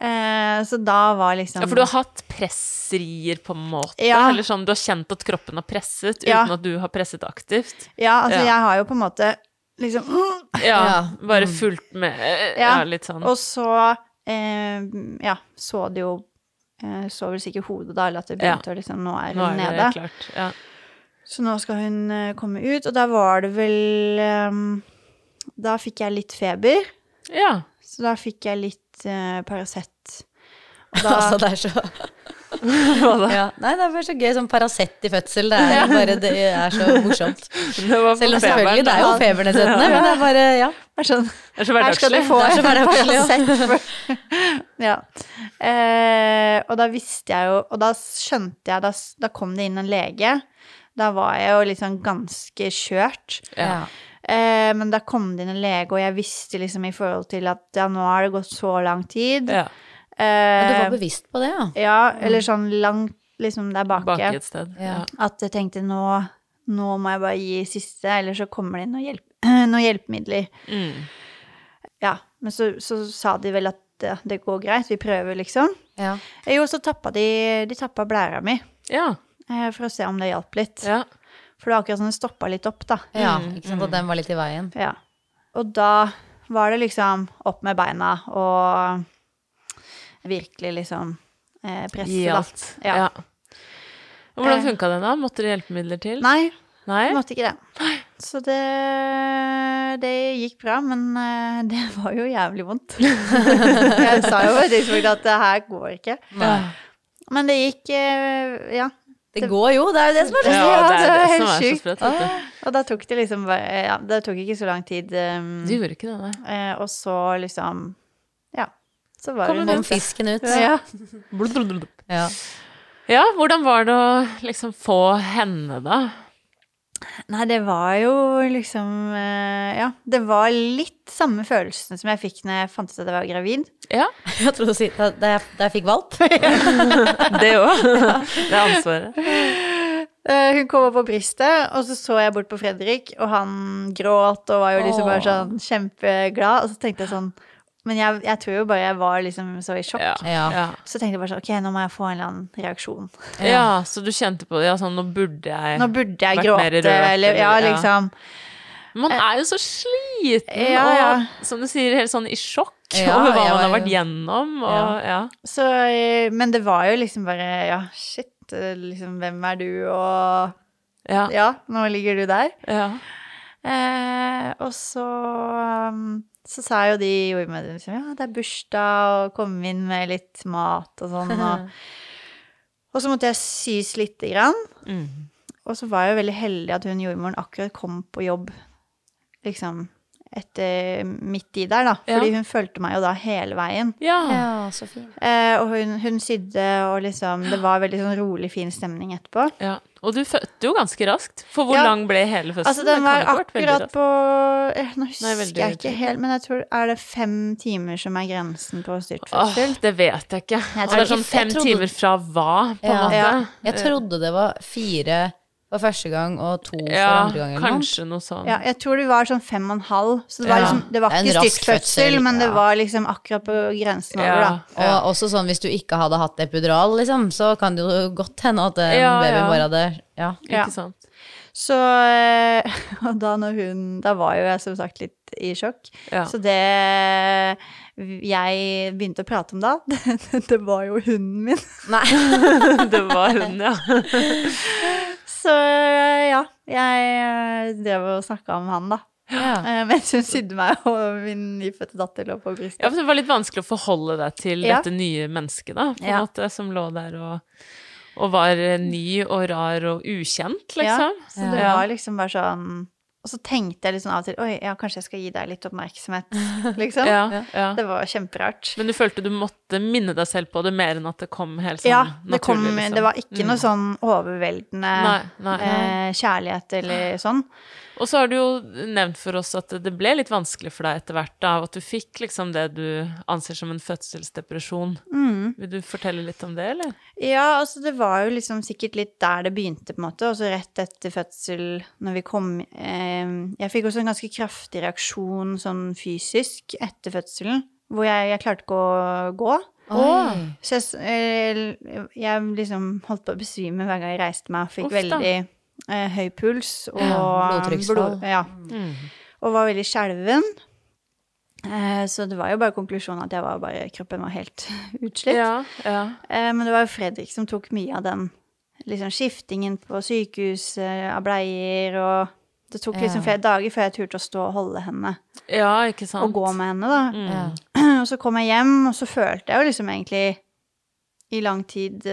Eh, så da var liksom ja, for du har hatt pressrier, på en måte? Ja. Eller sånn, du har kjent at kroppen har presset, Ja. uten at du har presset aktivt? Ja, altså, Ja. jeg har jo på en måte liksom [gasps] Ja, bare fulgt med Ja, Ja. litt sånn. Og så eh, Ja, så det jo eh, Så vel sikkert hodet da, eller at det begynte å liksom Nå er Nå hun er det nede. klart. Ja. Så nå skal hun eh, komme ut, og da var det vel eh, Da fikk jeg litt feber, ja. så da fikk jeg litt uh, Paracet. [laughs] Da, Altså, det er så [laughs] Hva da? ja. Nei, det er bare så gøy. Sånn Paracet i fødsel. Det er bare det er så morsomt. [laughs] Det var Selv om feberen, selvfølgelig, det er jo da. ja. men det er bare Ja. det er sånn, Det er så her skal du hverdagslig. få Det er så hverdagslig, ja. Paracet. ja. Eh, og da visste jeg jo Og da skjønte jeg Da, da kom det inn en lege. Da var jeg jo liksom ganske kjørt. Ja. Eh, men da kom det inn en lege, og jeg visste liksom i forhold til at ja, nå har det gått så lang tid. Ja. Men du Eh, var bevisst på det, ja? ja, eller sånn langt liksom der bak. Bak i et sted. Ja. At jeg tenkte nå, nå må jeg bare gi siste, eller så kommer det inn noen, hjelp, [clears throat] noen hjelpemidler. Mm. Ja, men så, så sa de vel at det, det går greit, vi prøver liksom. Ja. Eh, Jo, så tappa de, de tappa blæra mi, Ja. eh, for å se om det hjalp litt. ja. For det var akkurat som det stoppa litt opp, da. ja. Mm, Ikke sant, at den var litt i veien. Ja. Og da var det liksom opp med beina og virkelig liksom eh, presse, Gi da. alt. Ja. Ja. Og Hvordan Eh. funka det da? Måtte det hjelpemidler til? Nei, Nei? måtte ikke det. Så det, det gikk bra, men eh, det [laughs] var jo jævlig vondt. [laughs] jeg sa jo på et tidspunkt at det her går ikke. Nei. Men det gikk eh, Ja. Det går jo, det er jo det som er så sprøtt. Ja, det det er det som er så sprøtt. Og da tok det liksom bare Ja, det tok ikke så lang tid. um, Du gjorde ikke det, nei. eh, og så liksom Ja. Så var Kom det Kom fisken ut. Ja. Ja. Ja, hvordan var det å liksom få henne, da? Nei, det var jo liksom eh, Ja, det var litt samme følelsen som jeg fikk når jeg fant ut at jeg var gravid. Ja, [laughs] Jeg trodde du skulle si da da jeg, da jeg fikk valp. [laughs] [laughs] det òg. Det er ansvaret. Eh, hun kom opp på brystet, og så så jeg bort på Fredrik, og han gråt og var jo liksom bare sånn kjempeglad. Og så tenkte jeg sånn Men jeg, jeg tror jo bare jeg var liksom så i sjokk. Ja. Ja. Ja. Så tenkte jeg bare sånn Ok, nå må jeg få en eller annen reaksjon. ja, så du kjente på det? Ja, sånn nå burde jeg Nå burde jeg Vært gråte, mer rørt, eller ja, eller- ja. liksom. Man er jo så sliten Ja, ja. og som du sier, helt sånn i sjokk Ja, over hva man har vært gjennom. Og, ja. Så eh, Men det var jo liksom bare Ja, shit, eh, liksom Hvem er du, og Ja. Ja, nå ligger du der. ja. Eh, og så um, så sa jo de jordmødrene liksom ja, det er bursdag, og kom inn med litt mat og sånn. Og, [laughs] Og så måtte jeg sys lite grann. Mm. Og så var jeg jo veldig heldig at hun jordmoren akkurat kom på jobb liksom etter midt i der, da. Ja. Fordi hun fulgte meg jo da hele veien. Ja. Ja, så fin. Eh, og hun, hun sydde, og liksom Det var veldig sånn rolig, fin stemning etterpå. ja. Og du fødte jo ganske raskt. For hvor Ja. lang ble hele fødselen? Altså, den var akkurat på eh, Nå husker Nei, jeg ikke helt, men jeg tror Er det fem timer som er grensen på Åh, styrtfødsel? det vet jeg ikke. Jeg det er sånn fem trodde- timer fra hva, på en Ja. måte. Ja. Jeg trodde det var fire for første gang og to for Ja, andre gang. eller kanskje noe sånn. Ja, jeg tror det var sånn fem og en halv. Så det var, Ja. liksom, det var ikke styrt styrtfødsel, fødsel, men det var liksom akkurat på grensen over, da. Og også sånn hvis du ikke hadde hatt epidural, liksom, så kan det jo godt hende at en Ja, baby ja. bare hadde Ja. Ja. Ikke sant. Så eh, [laughs] Og da når hun Da var jo jeg som sagt litt i sjokk. Ja. Så det jeg begynte å prate om da, det, [laughs] det var jo hunden min. Nei. [laughs] det var hunden, ja. Så ja, jeg drev og snakka om han, da. Ja. Eh, Mens hun sydde meg, [laughs] og min nyfødte datter lå på brystet. Ja, for Det var litt vanskelig å forholde deg til Ja. dette nye mennesket, da, på en Ja. måte, som lå der og, og var eh, ny og rar og ukjent, liksom. Ja, så det var liksom bare sånn Og så tenkte jeg litt sånn av og til Oi, ja, kanskje jeg skal gi deg litt oppmerksomhet, [laughs] liksom. Ja, ja. Det var kjemperart. Men du følte du måtte minne deg selv på det mer enn at det kom helt sånn ja, det, kom, naturlig? liksom. det var ikke noe Mm. sånn overveldende Nei, nei. Eh, kjærlighet eller sånn. Og så har du jo nevnt for oss at det ble litt vanskelig for deg etter hvert, da, at du fikk liksom det du anser som en fødselsdepresjon. Mm. Vil du fortelle litt om det, eller? Ja, altså det var jo liksom sikkert litt der det begynte, på en måte. Og så rett etter fødsel, når vi kom eh, Jeg fikk også en ganske kraftig reaksjon sånn fysisk etter fødselen, hvor jeg, jeg klarte ikke å gå. Oi. Så jeg, eh, jeg liksom holdt på å besvime hver gang jeg reiste meg, og fikk Uff veldig eh, høy puls og Ja, blodtrykksfall. blod- ja, Mm. og var veldig skjelven. Eh, så det var jo bare konklusjonen at jeg var bare, kroppen var helt [laughs] utslitt. Ja, ja. Eh, men det var jo Fredrik som tok mye av den liksom skiftingen på sykehus, eh, av bleier, og det tok liksom Ja. flere dager før jeg turte å stå og holde henne ja, ikke sant? og gå med henne, da. Mm. [clears throat] Og så kom jeg hjem, og så følte jeg jo liksom egentlig i lang tid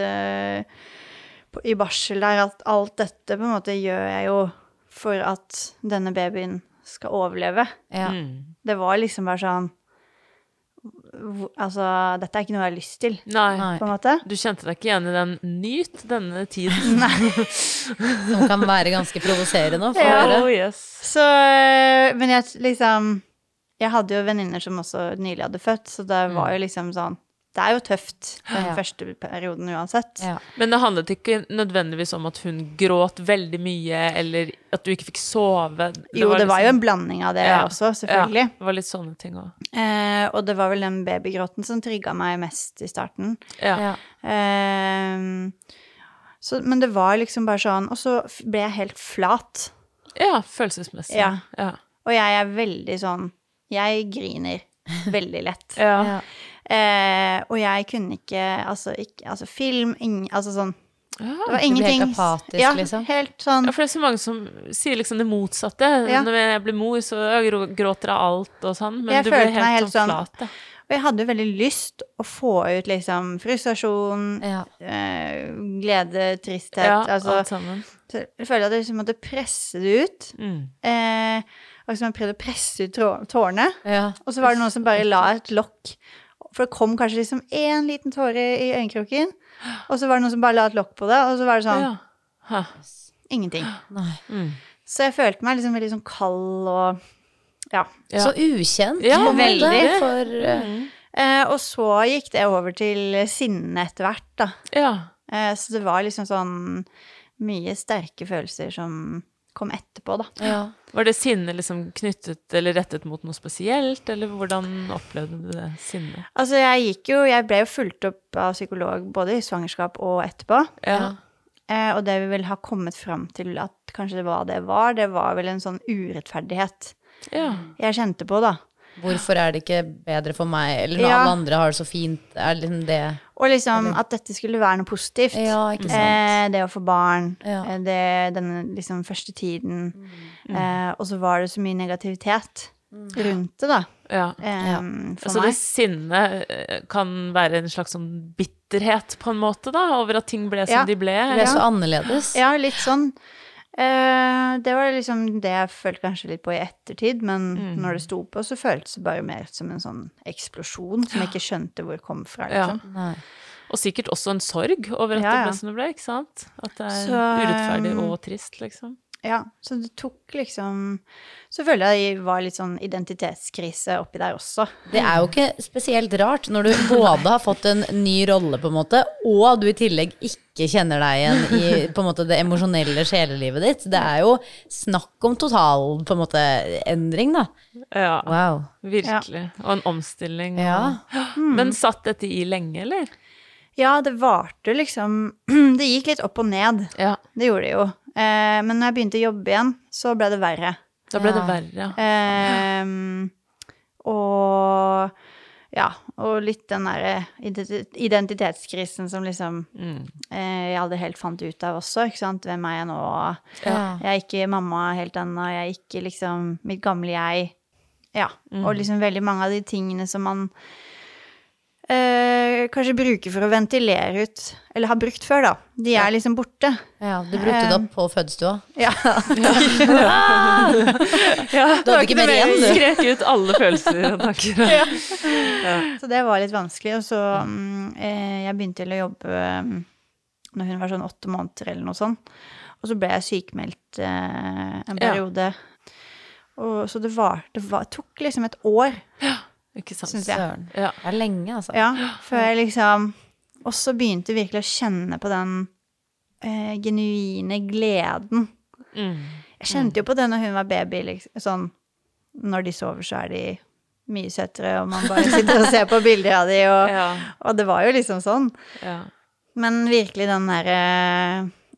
i barsel der at alt dette på en måte gjør jeg jo for at denne babyen skal overleve. Ja. Mm. Det var liksom bare sånn Altså, dette er ikke noe jeg har lyst til, Nei. Nei. på en måte. Du kjente deg ikke igjen i den 'nyt denne tiden'? [laughs] [laughs] Som kan være ganske provoserende å få Ja. høre. Oh, yes. Så øh, Men jeg liksom Jeg hadde jo venninner som også nylig hadde født, så det var jo liksom sånn Det er jo tøft den Ja. første perioden uansett. Ja. Men det handlet ikke nødvendigvis om at hun gråt veldig mye, eller at du ikke fikk sove? jo, det var jo liksom- en blanding av det Ja. også, selvfølgelig. Ja, det var litt sånne ting også. Eh, og det var vel den babygråten som trigga meg mest i starten. Ja. Ja. Eh, så, men det var liksom bare sånn Og så ble jeg helt flat. ja, følelsesmessig. Ja. Ja. Og jeg er veldig sånn Jeg griner veldig lett. Ja. Ja. Eh, og jeg kunne ikke Altså, ikke, altså film ing, Altså sånn Det var ingenting. helt apatisk, ja, liksom? Helt sånn Ja, for det er så mange som sier liksom det motsatte. Ja. Når jeg blir mor, så gråter jeg alt og sånn. Men Jeg du følte helt, helt sånn sånn- flat. Og jeg hadde jo veldig lyst å få ut liksom frustrasjon, Ja. eh, glede, tristhet Ja, Altså alt sammen. så jeg føler at jeg liksom måtte presse det ut. Mm. Eh, og liksom jeg prøvde å presse ut tårene. Ja. Og så var det noen som bare la et lokk. For det kom kanskje liksom én liten tåre i øyekroken. Og så var det noen som bare la et lokk på det, og så var det sånn Ja. Ingenting. Nei. Mm. Så jeg følte meg liksom veldig sånn kald og ja. Ja. Så ukjent. Ja, veldig. For, eh, Mm. Eh, og så gikk det over til sinne etter hvert, da. Ja. Eh, så det var liksom sånn mye sterke følelser som kom etterpå, da. ja. Var det sinne liksom knyttet eller rettet mot noe spesielt, eller hvordan opplevde du det sinnet? Altså, jeg gikk jo Jeg ble jo fulgt opp av psykolog både i svangerskap og etterpå. Ja. Eh, og det vi vel har kommet fram til at kanskje det var det var, det var vel en sånn urettferdighet ja. jeg kjente på, da. Hvorfor er det ikke bedre for meg, eller når Ja. alle andre har det så fint? Er det liksom det Og liksom at dette skulle være noe positivt. Ja, ikke sant. Eh, det å få barn, Ja. eh, det, denne liksom første tiden. Eh, og så var det så mye negativitet. rundt det, da. Ja. em, for Så meg. det sinnet eh, kan være en slags sånn bitterhet, på en måte, da, over at ting ble som Ja. de ble? Det er så annerledes. Ja, litt sånn. Eh, det var liksom det jeg følte kanskje litt på i ettertid, men Mm. når det sto på, så føltes det bare mer som en sånn eksplosjon som jeg ikke skjønte hvor det kom fra, liksom. Ja. Og sikkert også en sorg over at Ja, det ble som det ble, ikke sant? At det er Så, urettferdig um, og trist, liksom. Ja, så det tok liksom Så føler jeg det var litt sånn identitetskrise oppi der også. Det er jo ikke spesielt rart når du både har fått en ny rolle, på en måte, og du i tillegg ikke kjenner deg igjen i på en måte, det emosjonelle sjelelivet ditt. Det er jo snakk om total på en måte, endring, da. Ja, Wow. virkelig. Og en omstilling. Ja. Mm. Men satt dette i lenge, eller? Ja, det varte liksom [clears throat] Det gikk litt opp og ned. Ja. Det gjorde det jo. Eh, men når jeg begynte å jobbe igjen, så ble det verre. Da ble det verre, ja. Eh, og ja, og litt den derre identitetskrisen som liksom Mm. eh, jeg aldri helt fant ut av også, ikke sant. Hvem er jeg nå? Ja. Jeg er ikke mamma helt ennå, jeg er ikke liksom mitt gamle jeg. Ja. Mm. Og liksom veldig mange av de tingene som man eh, kanskje bruker for å ventilere ut, eller har brukt før, da. De er liksom borte. ja. Du brukte det opp på fødestua. Ja. [laughs] [laughs] ja. Du hadde ikke mer igjen, du. Skrek ut alle følelser [laughs] og tanker. Så det var litt vanskelig. Og så mm, eh, Jeg begynte å jobbe mm, når hun var sånn åtte måneder eller noe sånt. Og så ble jeg sykemeldt eh, en Ja. periode. Og, så det var Det var, tok liksom et år, Ikke sant? syns jeg. Søren. Ja. Det er lenge, altså. Ja, før jeg liksom også begynte virkelig å kjenne på den eh, genuine gleden. Mm. Jeg kjente jo på det når hun var baby, liksom, sånn Når de sover, så er de mye søtere, og man bare sitter og ser på bilder av de, og, [laughs] Ja. og det var jo liksom sånn. ja. Men virkelig den derre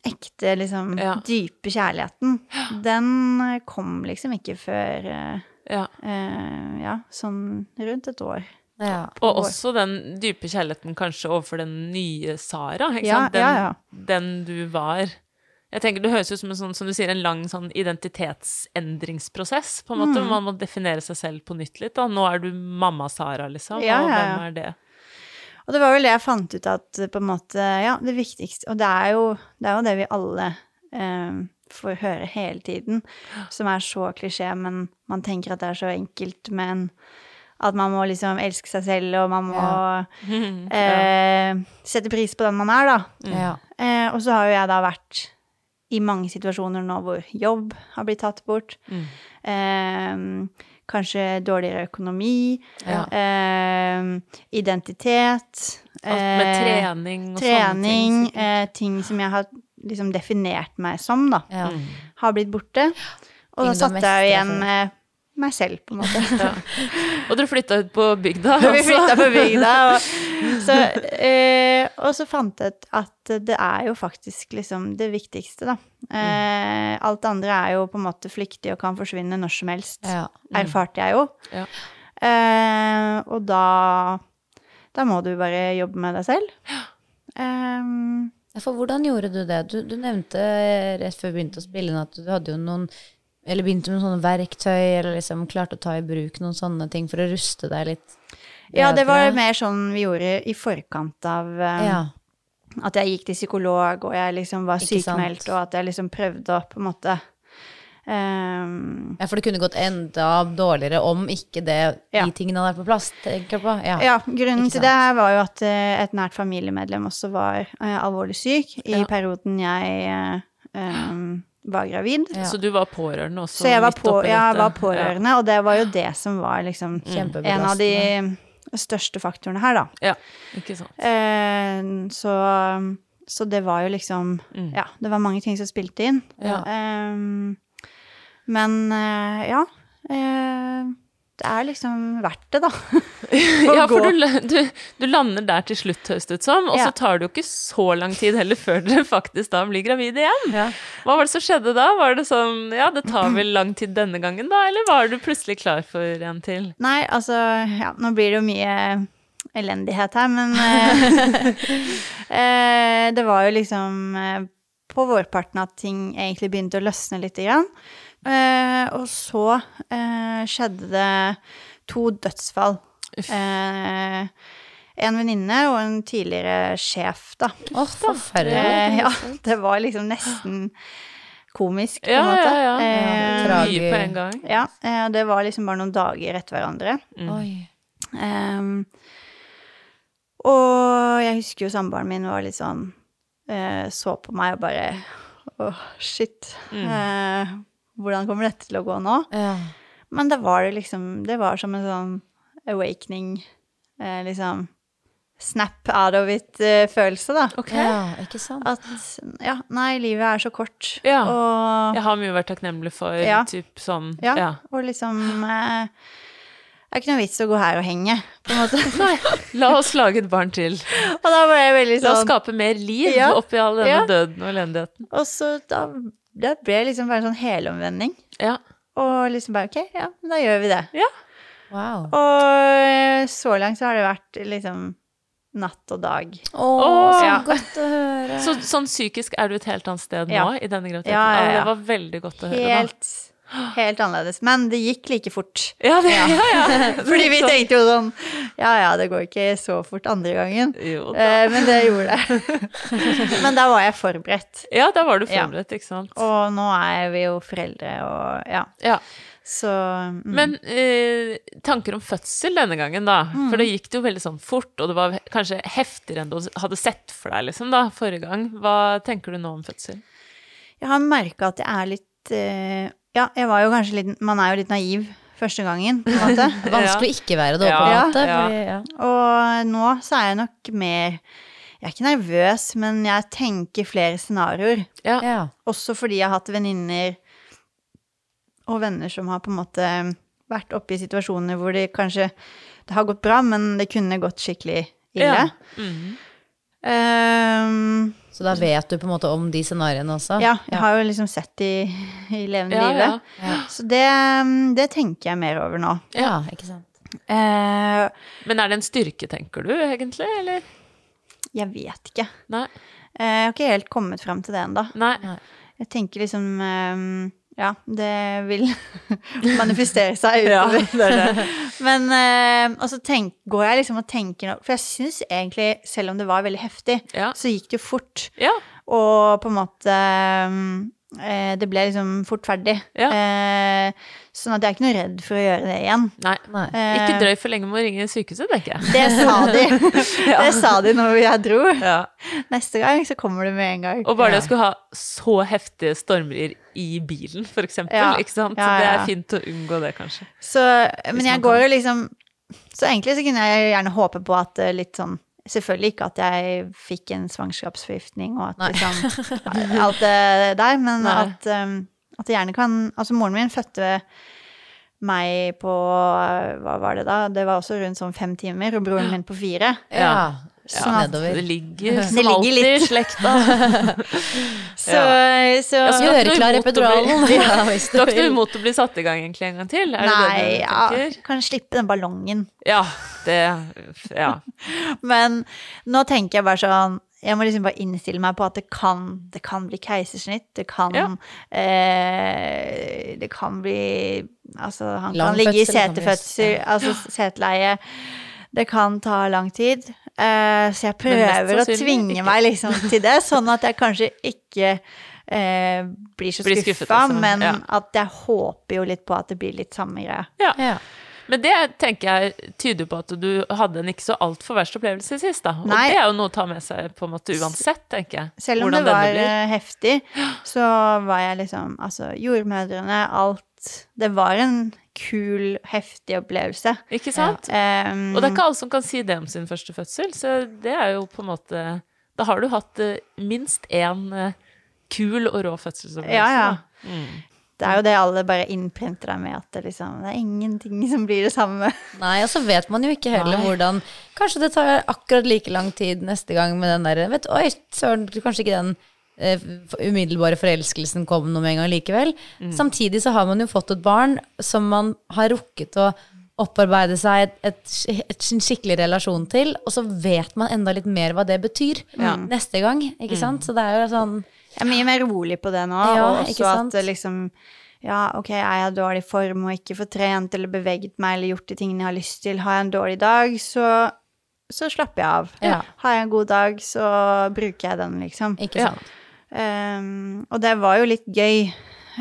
ekte, liksom Ja. dype kjærligheten, den eh, kom liksom ikke før eh, ja. eh, ja, sånn rundt et år. Ja. Og også den dype kjærligheten kanskje overfor den nye Sara, ikke Ja, sant? Den, ja, ja. den du var. Jeg tenker Det høres ut som en sånn, som du sier, en lang sånn identitetsendringsprosess. på en måte, Mm. Man må definere seg selv på nytt litt. da. Nå er du mamma Sara, liksom. Ja, og ja, hvem er det? Og det var vel det jeg fant ut at på en måte, ja, det viktigste Og det er jo det, er jo det vi alle eh, får høre hele tiden, som er så klisjé, men man tenker at det er så enkelt, men at man må liksom elske seg selv, og man må eh, [laughs] sette pris på den man er, da. Ja. Eh, og så har jo jeg da vært i mange situasjoner nå hvor jobb har blitt tatt bort. Mm. Eh, kanskje dårligere økonomi. Ja. Eh, identitet. Alt med eh, trening og trening, sånne ting. eh, ting som jeg har liksom definert meg som, da, Ja. har blitt borte. Og da satt jeg jo igjen med meg selv, på en måte. [laughs] Ja. Og dere flytta ut på bygda? [laughs] Vi altså. flytta på bygda, og [laughs] så, eh, og så fant jeg ut at det er jo faktisk liksom det viktigste, da. Eh, alt det andre er jo på en måte flyktig og kan forsvinne når som helst. Ja. Erfarte jeg jo. Ja. Eh, og da Da må du bare jobbe med deg selv. Eh, Ja, For hvordan gjorde du det? Du, du nevnte rett før vi begynte å spille inn at du hadde jo noen Eller begynte med sånne verktøy, eller liksom klarte å ta i bruk noen sånne ting for å ruste deg litt ja, det var mer sånn vi gjorde i forkant av um, Ja. At jeg gikk til psykolog, og jeg liksom var sykemeldt, og at jeg liksom prøvde å på en måte ehm, ja, for det kunne gått enda dårligere om ikke det, Ja. de tingene hadde vært på plass, tenker jeg på. Ja. Ja, grunnen til det var jo at eh, et nært familiemedlem også var uh, alvorlig syk i Ja. perioden jeg eh, ehm, var gravid. Ja. Så du var pårørende også? Så jeg var, på, jeg var pårørende, og det var jo det som var liksom en av de største faktorene her, da. Ja, ikke sant. Eh, så, så det var jo liksom Mm. Ja, det var mange ting som spilte inn. Ja. Ehm, men eh, ja. eh, det er liksom verdt det, da. [laughs] Ja, for du, du, du lander der til slutt, høres det ut som, og Ja. så tar det jo ikke så lang tid heller før dere faktisk da blir gravide igjen. Ja. Hva var det som skjedde da? Var det sånn ja, det tar vel lang tid denne gangen da, eller var du plutselig klar for en til? Nei, altså Ja, nå blir det jo mye elendighet her, men eh, [laughs] eh, Det var jo liksom på vårparten at ting egentlig begynte å løsne litt. Grann. Eh, og så eh, skjedde det to dødsfall. Eh, en venninne og en tidligere sjef, da. Å, forferdelig. Eh, ja, det var liksom nesten komisk, på en Ja, måte. ja, ja. Eh, Mye på en gang. ja, eh, det var liksom bare noen dager etter hverandre. Mm. Ehm, og jeg husker jo samboeren min var litt sånn eh, Så på meg og bare Åh, shit. Eh, hvordan kommer dette til å gå nå? Ja. Men det var det liksom Det var som en sånn awakening. Eh, liksom snap out of it-følelse, da. Okay. ja, ikke sant? At ja, nei, livet er så kort. Ja. Og Jeg har mye å være takknemlig for, Ja. typ sånn Ja, ja. og liksom eh, Det er ikke noe vits å gå her og henge, på en måte. [laughs] Nei, la oss lage et barn til. og da var jeg veldig La oss sånn skape mer liv Ja, oppi all denne ja. døden og elendigheten. Og så da det ble liksom bare en sånn helomvending. Ja. Og liksom bare ok, ja, da gjør vi det. Ja. Wow. Og eh, så langt så har det vært liksom natt og dag. Å, Åh. så Ja. godt å høre. Så sånn psykisk er du et helt annet sted Ja. nå i denne graviditeten? Ja, ja, Ja, ja. det var veldig godt å høre. Helt, Helt, helt annerledes. Men det gikk like fort. Ja, det, ja. ja, [laughs] Fordi vi tenkte jo sånn Ja ja, det går ikke så fort andre gangen. Jo. Eh, men det gjorde det. [laughs] men da var jeg forberedt. Ja, da var du Ja. forberedt, ikke sant. Og nå er vi jo foreldre og ja. Ja. Så mm. Men eh, tanker om fødsel denne gangen, da. For da gikk det jo veldig sånn fort, og det var kanskje heftigere enn du hadde sett for deg liksom da, forrige gang. Hva tenker du nå om fødsel? Jeg har merka at jeg er litt eh, Ja, jeg var jo kanskje litt Man er jo litt naiv første gangen, på en måte. [laughs] Vanskelig å ikke være det, Ja. på en Ja. måte. Fordi. Og nå så er jeg nok mer Jeg er ikke nervøs, men jeg tenker flere scenarioer. Ja. Ja. Også fordi jeg har hatt venninner og venner som har på en måte vært oppe i situasjoner hvor det kanskje Det har gått bra, men det kunne gått skikkelig ille. Ja. Mhm. Ehm, Så da vet du på en måte om de scenarioene også? ja, jeg har jo liksom sett de [laughs] i levende Ja, livet. ja. Så det, det tenker jeg mer over nå. Ja, ikke sant. Eh, Men er det en styrke, tenker du, egentlig, eller? jeg vet ikke. Nei. Eh, jeg har ikke helt kommet fram til det ennå. Jeg tenker liksom eh, Ja, det vil [laughs] manifestere seg [laughs] Ja, utover. det er det. [laughs] Men eh, Og så tenk, går jeg liksom og tenker nå For jeg syns egentlig, selv om det var veldig heftig, Ja. så gikk det jo fort. Ja. Og på en måte eh, Det ble liksom fort ferdig. Ja. Eh, sånn at jeg er ikke noe redd for å gjøre det igjen. Nei. Nei. Eh, Ikke drøy for lenge med å ringe sykehuset, tenker jeg. Det sa de. Det sa de når jeg dro. Ja. Neste gang så kommer du med en gang. Og bare det å skulle ha så heftige stormer i bilen, for eksempel, Ja. ikke sant? Ja, Det ja. er fint å unngå det, kanskje. Så, men jeg går jo liksom Så egentlig så kunne jeg gjerne håpe på at eh, litt sånn Selvfølgelig ikke at jeg fikk en svangerskapsforgiftning og at Nei. liksom [laughs] Alt det der, men Nei. at, um, at det gjerne kan Altså, moren min fødte meg på Hva var det da? Det var også rundt sånn fem timer, og broren min på fire. Ja. Sånn at- Nedover. Det ligger som Det ligger alltid i litt. slekta. [laughs] Så, Ja. så Ja, så- Gjøre klar imot å bli- epiduralen. [laughs] Ja, hvis Du har ikke noe imot å bli satt i gang egentlig en gang til? Er Nei, det det ja, kan slippe den ballongen. Ja, det Ja. [laughs] Men nå tenker jeg bare sånn Jeg må liksom bare innstille meg på at det kan, det kan bli keisersnitt. Det kan Ja. eh, Det kan bli Altså, han Lang kan ligge i fødsel, setefødsel, ja. altså seteleie. Det kan ta lang tid. Eh, så jeg prøver å tvinge ikke. meg liksom til det, sånn at jeg kanskje ikke eh, blir så Blir skuffa, altså. men Ja. at jeg håper jo litt på at det blir litt samme greia. ja. Ja. Men det tenker jeg tyder på at du hadde en ikke så altfor verst opplevelse sist, da. Og Nei. det er jo noe å ta med seg på en måte uansett, tenker jeg. Selv om Hvordan det var eh, heftig, så var jeg liksom Altså, jordmødrene, alt Det var en kul, heftig opplevelse. Ikke sant? Um, Og det er ikke alle som kan si det om sin første fødsel, så det er jo på en måte Da har du hatt eh, minst én eh, kul og rå fødselsopplevelse. Ja, ja. Mm. Det er jo det alle bare innprinter deg med, at det liksom Det er ingenting som blir det samme. Nei, og så vet man jo ikke heller Nei. hvordan Kanskje det tar akkurat like lang tid neste gang med den derre Vet oi, søren, kanskje ikke den umiddelbare forelskelsen kom noe med en gang likevel. Mm. Samtidig så har man jo fått et barn som man har rukket å opparbeide seg et, et, et, en skikkelig relasjon til, og så vet man enda litt mer hva det betyr Ja. neste gang, ikke sant? Så det er jo sånn Jeg er mye mer rolig på det nå, Ja, og også at eh, liksom ja, ok, er jeg i dårlig form og ikke får trent eller beveget meg eller gjort de tingene jeg har lyst til, har jeg en dårlig dag, så, så slapper jeg av. Ja. Har jeg en god dag, så bruker jeg den, liksom. Ikke sant? Ehm, og det var jo litt gøy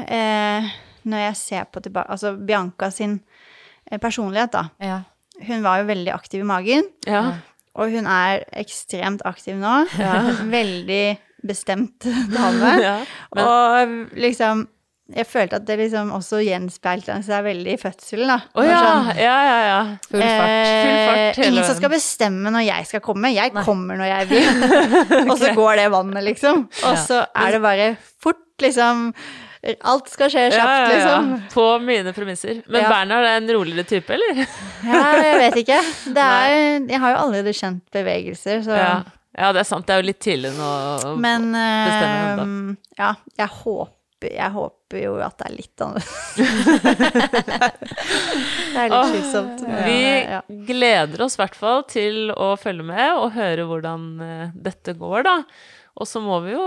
eh, når jeg ser på tilbake Altså Bianca sin eh, personlighet, da. Ja. Hun var jo veldig aktiv i magen, Ja. og hun er ekstremt aktiv nå. [laughs] Veldig bestemt [laughs] dame. Ja, men- Og liksom Jeg følte at det liksom også gjenspeilte seg veldig i fødselen, da. Oh, ja, sånn, ja, ja, ja. Full fart. Full fart Eh, hele ingen som skal bestemme når jeg skal komme. Jeg kommer når jeg [laughs] vil. Og så går det vannet, liksom. Og så er det bare fort, liksom. Alt skal skje kjapt, ja, ja. liksom. På mine premisser. Men Ja. Bernhard er en roligere type, eller? Ja, jeg vet ikke. Det er, jeg har jo allerede kjent bevegelser, så Ja. ja, det er sant. Det er jo litt tidlig nå. å- Men noe. Men den ja, jeg håper, jeg håper jo at det er litt annerledes. [laughs] [laughs] det er litt slitsomt. Vi ja. gleder oss i hvert fall til å følge med og høre hvordan eh, dette går, da. Og så må vi jo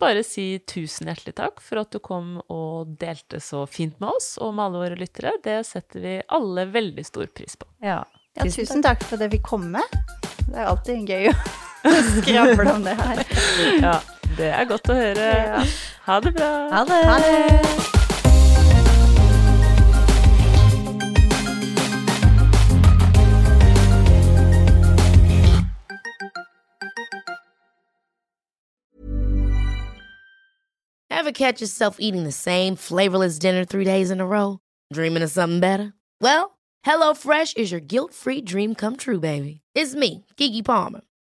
bare si tusen hjertelig takk for at du kom og delte så fint med oss og med alle våre lyttere. Det setter vi alle veldig stor pris på. Ja. Ja, tusen takk for at jeg fikk komme. Det er alltid gøy å [laughs] skravle om det her. [laughs] Ja, det er godt å høre. Ja. Ha det bra. Ha det. Ha det! Ever catch yourself eating the same flavorless dinner three days in a row? Dreaming of something better? Well, HelloFresh is your guilt-free dream come true, baby. It's me, Kiki Palmer.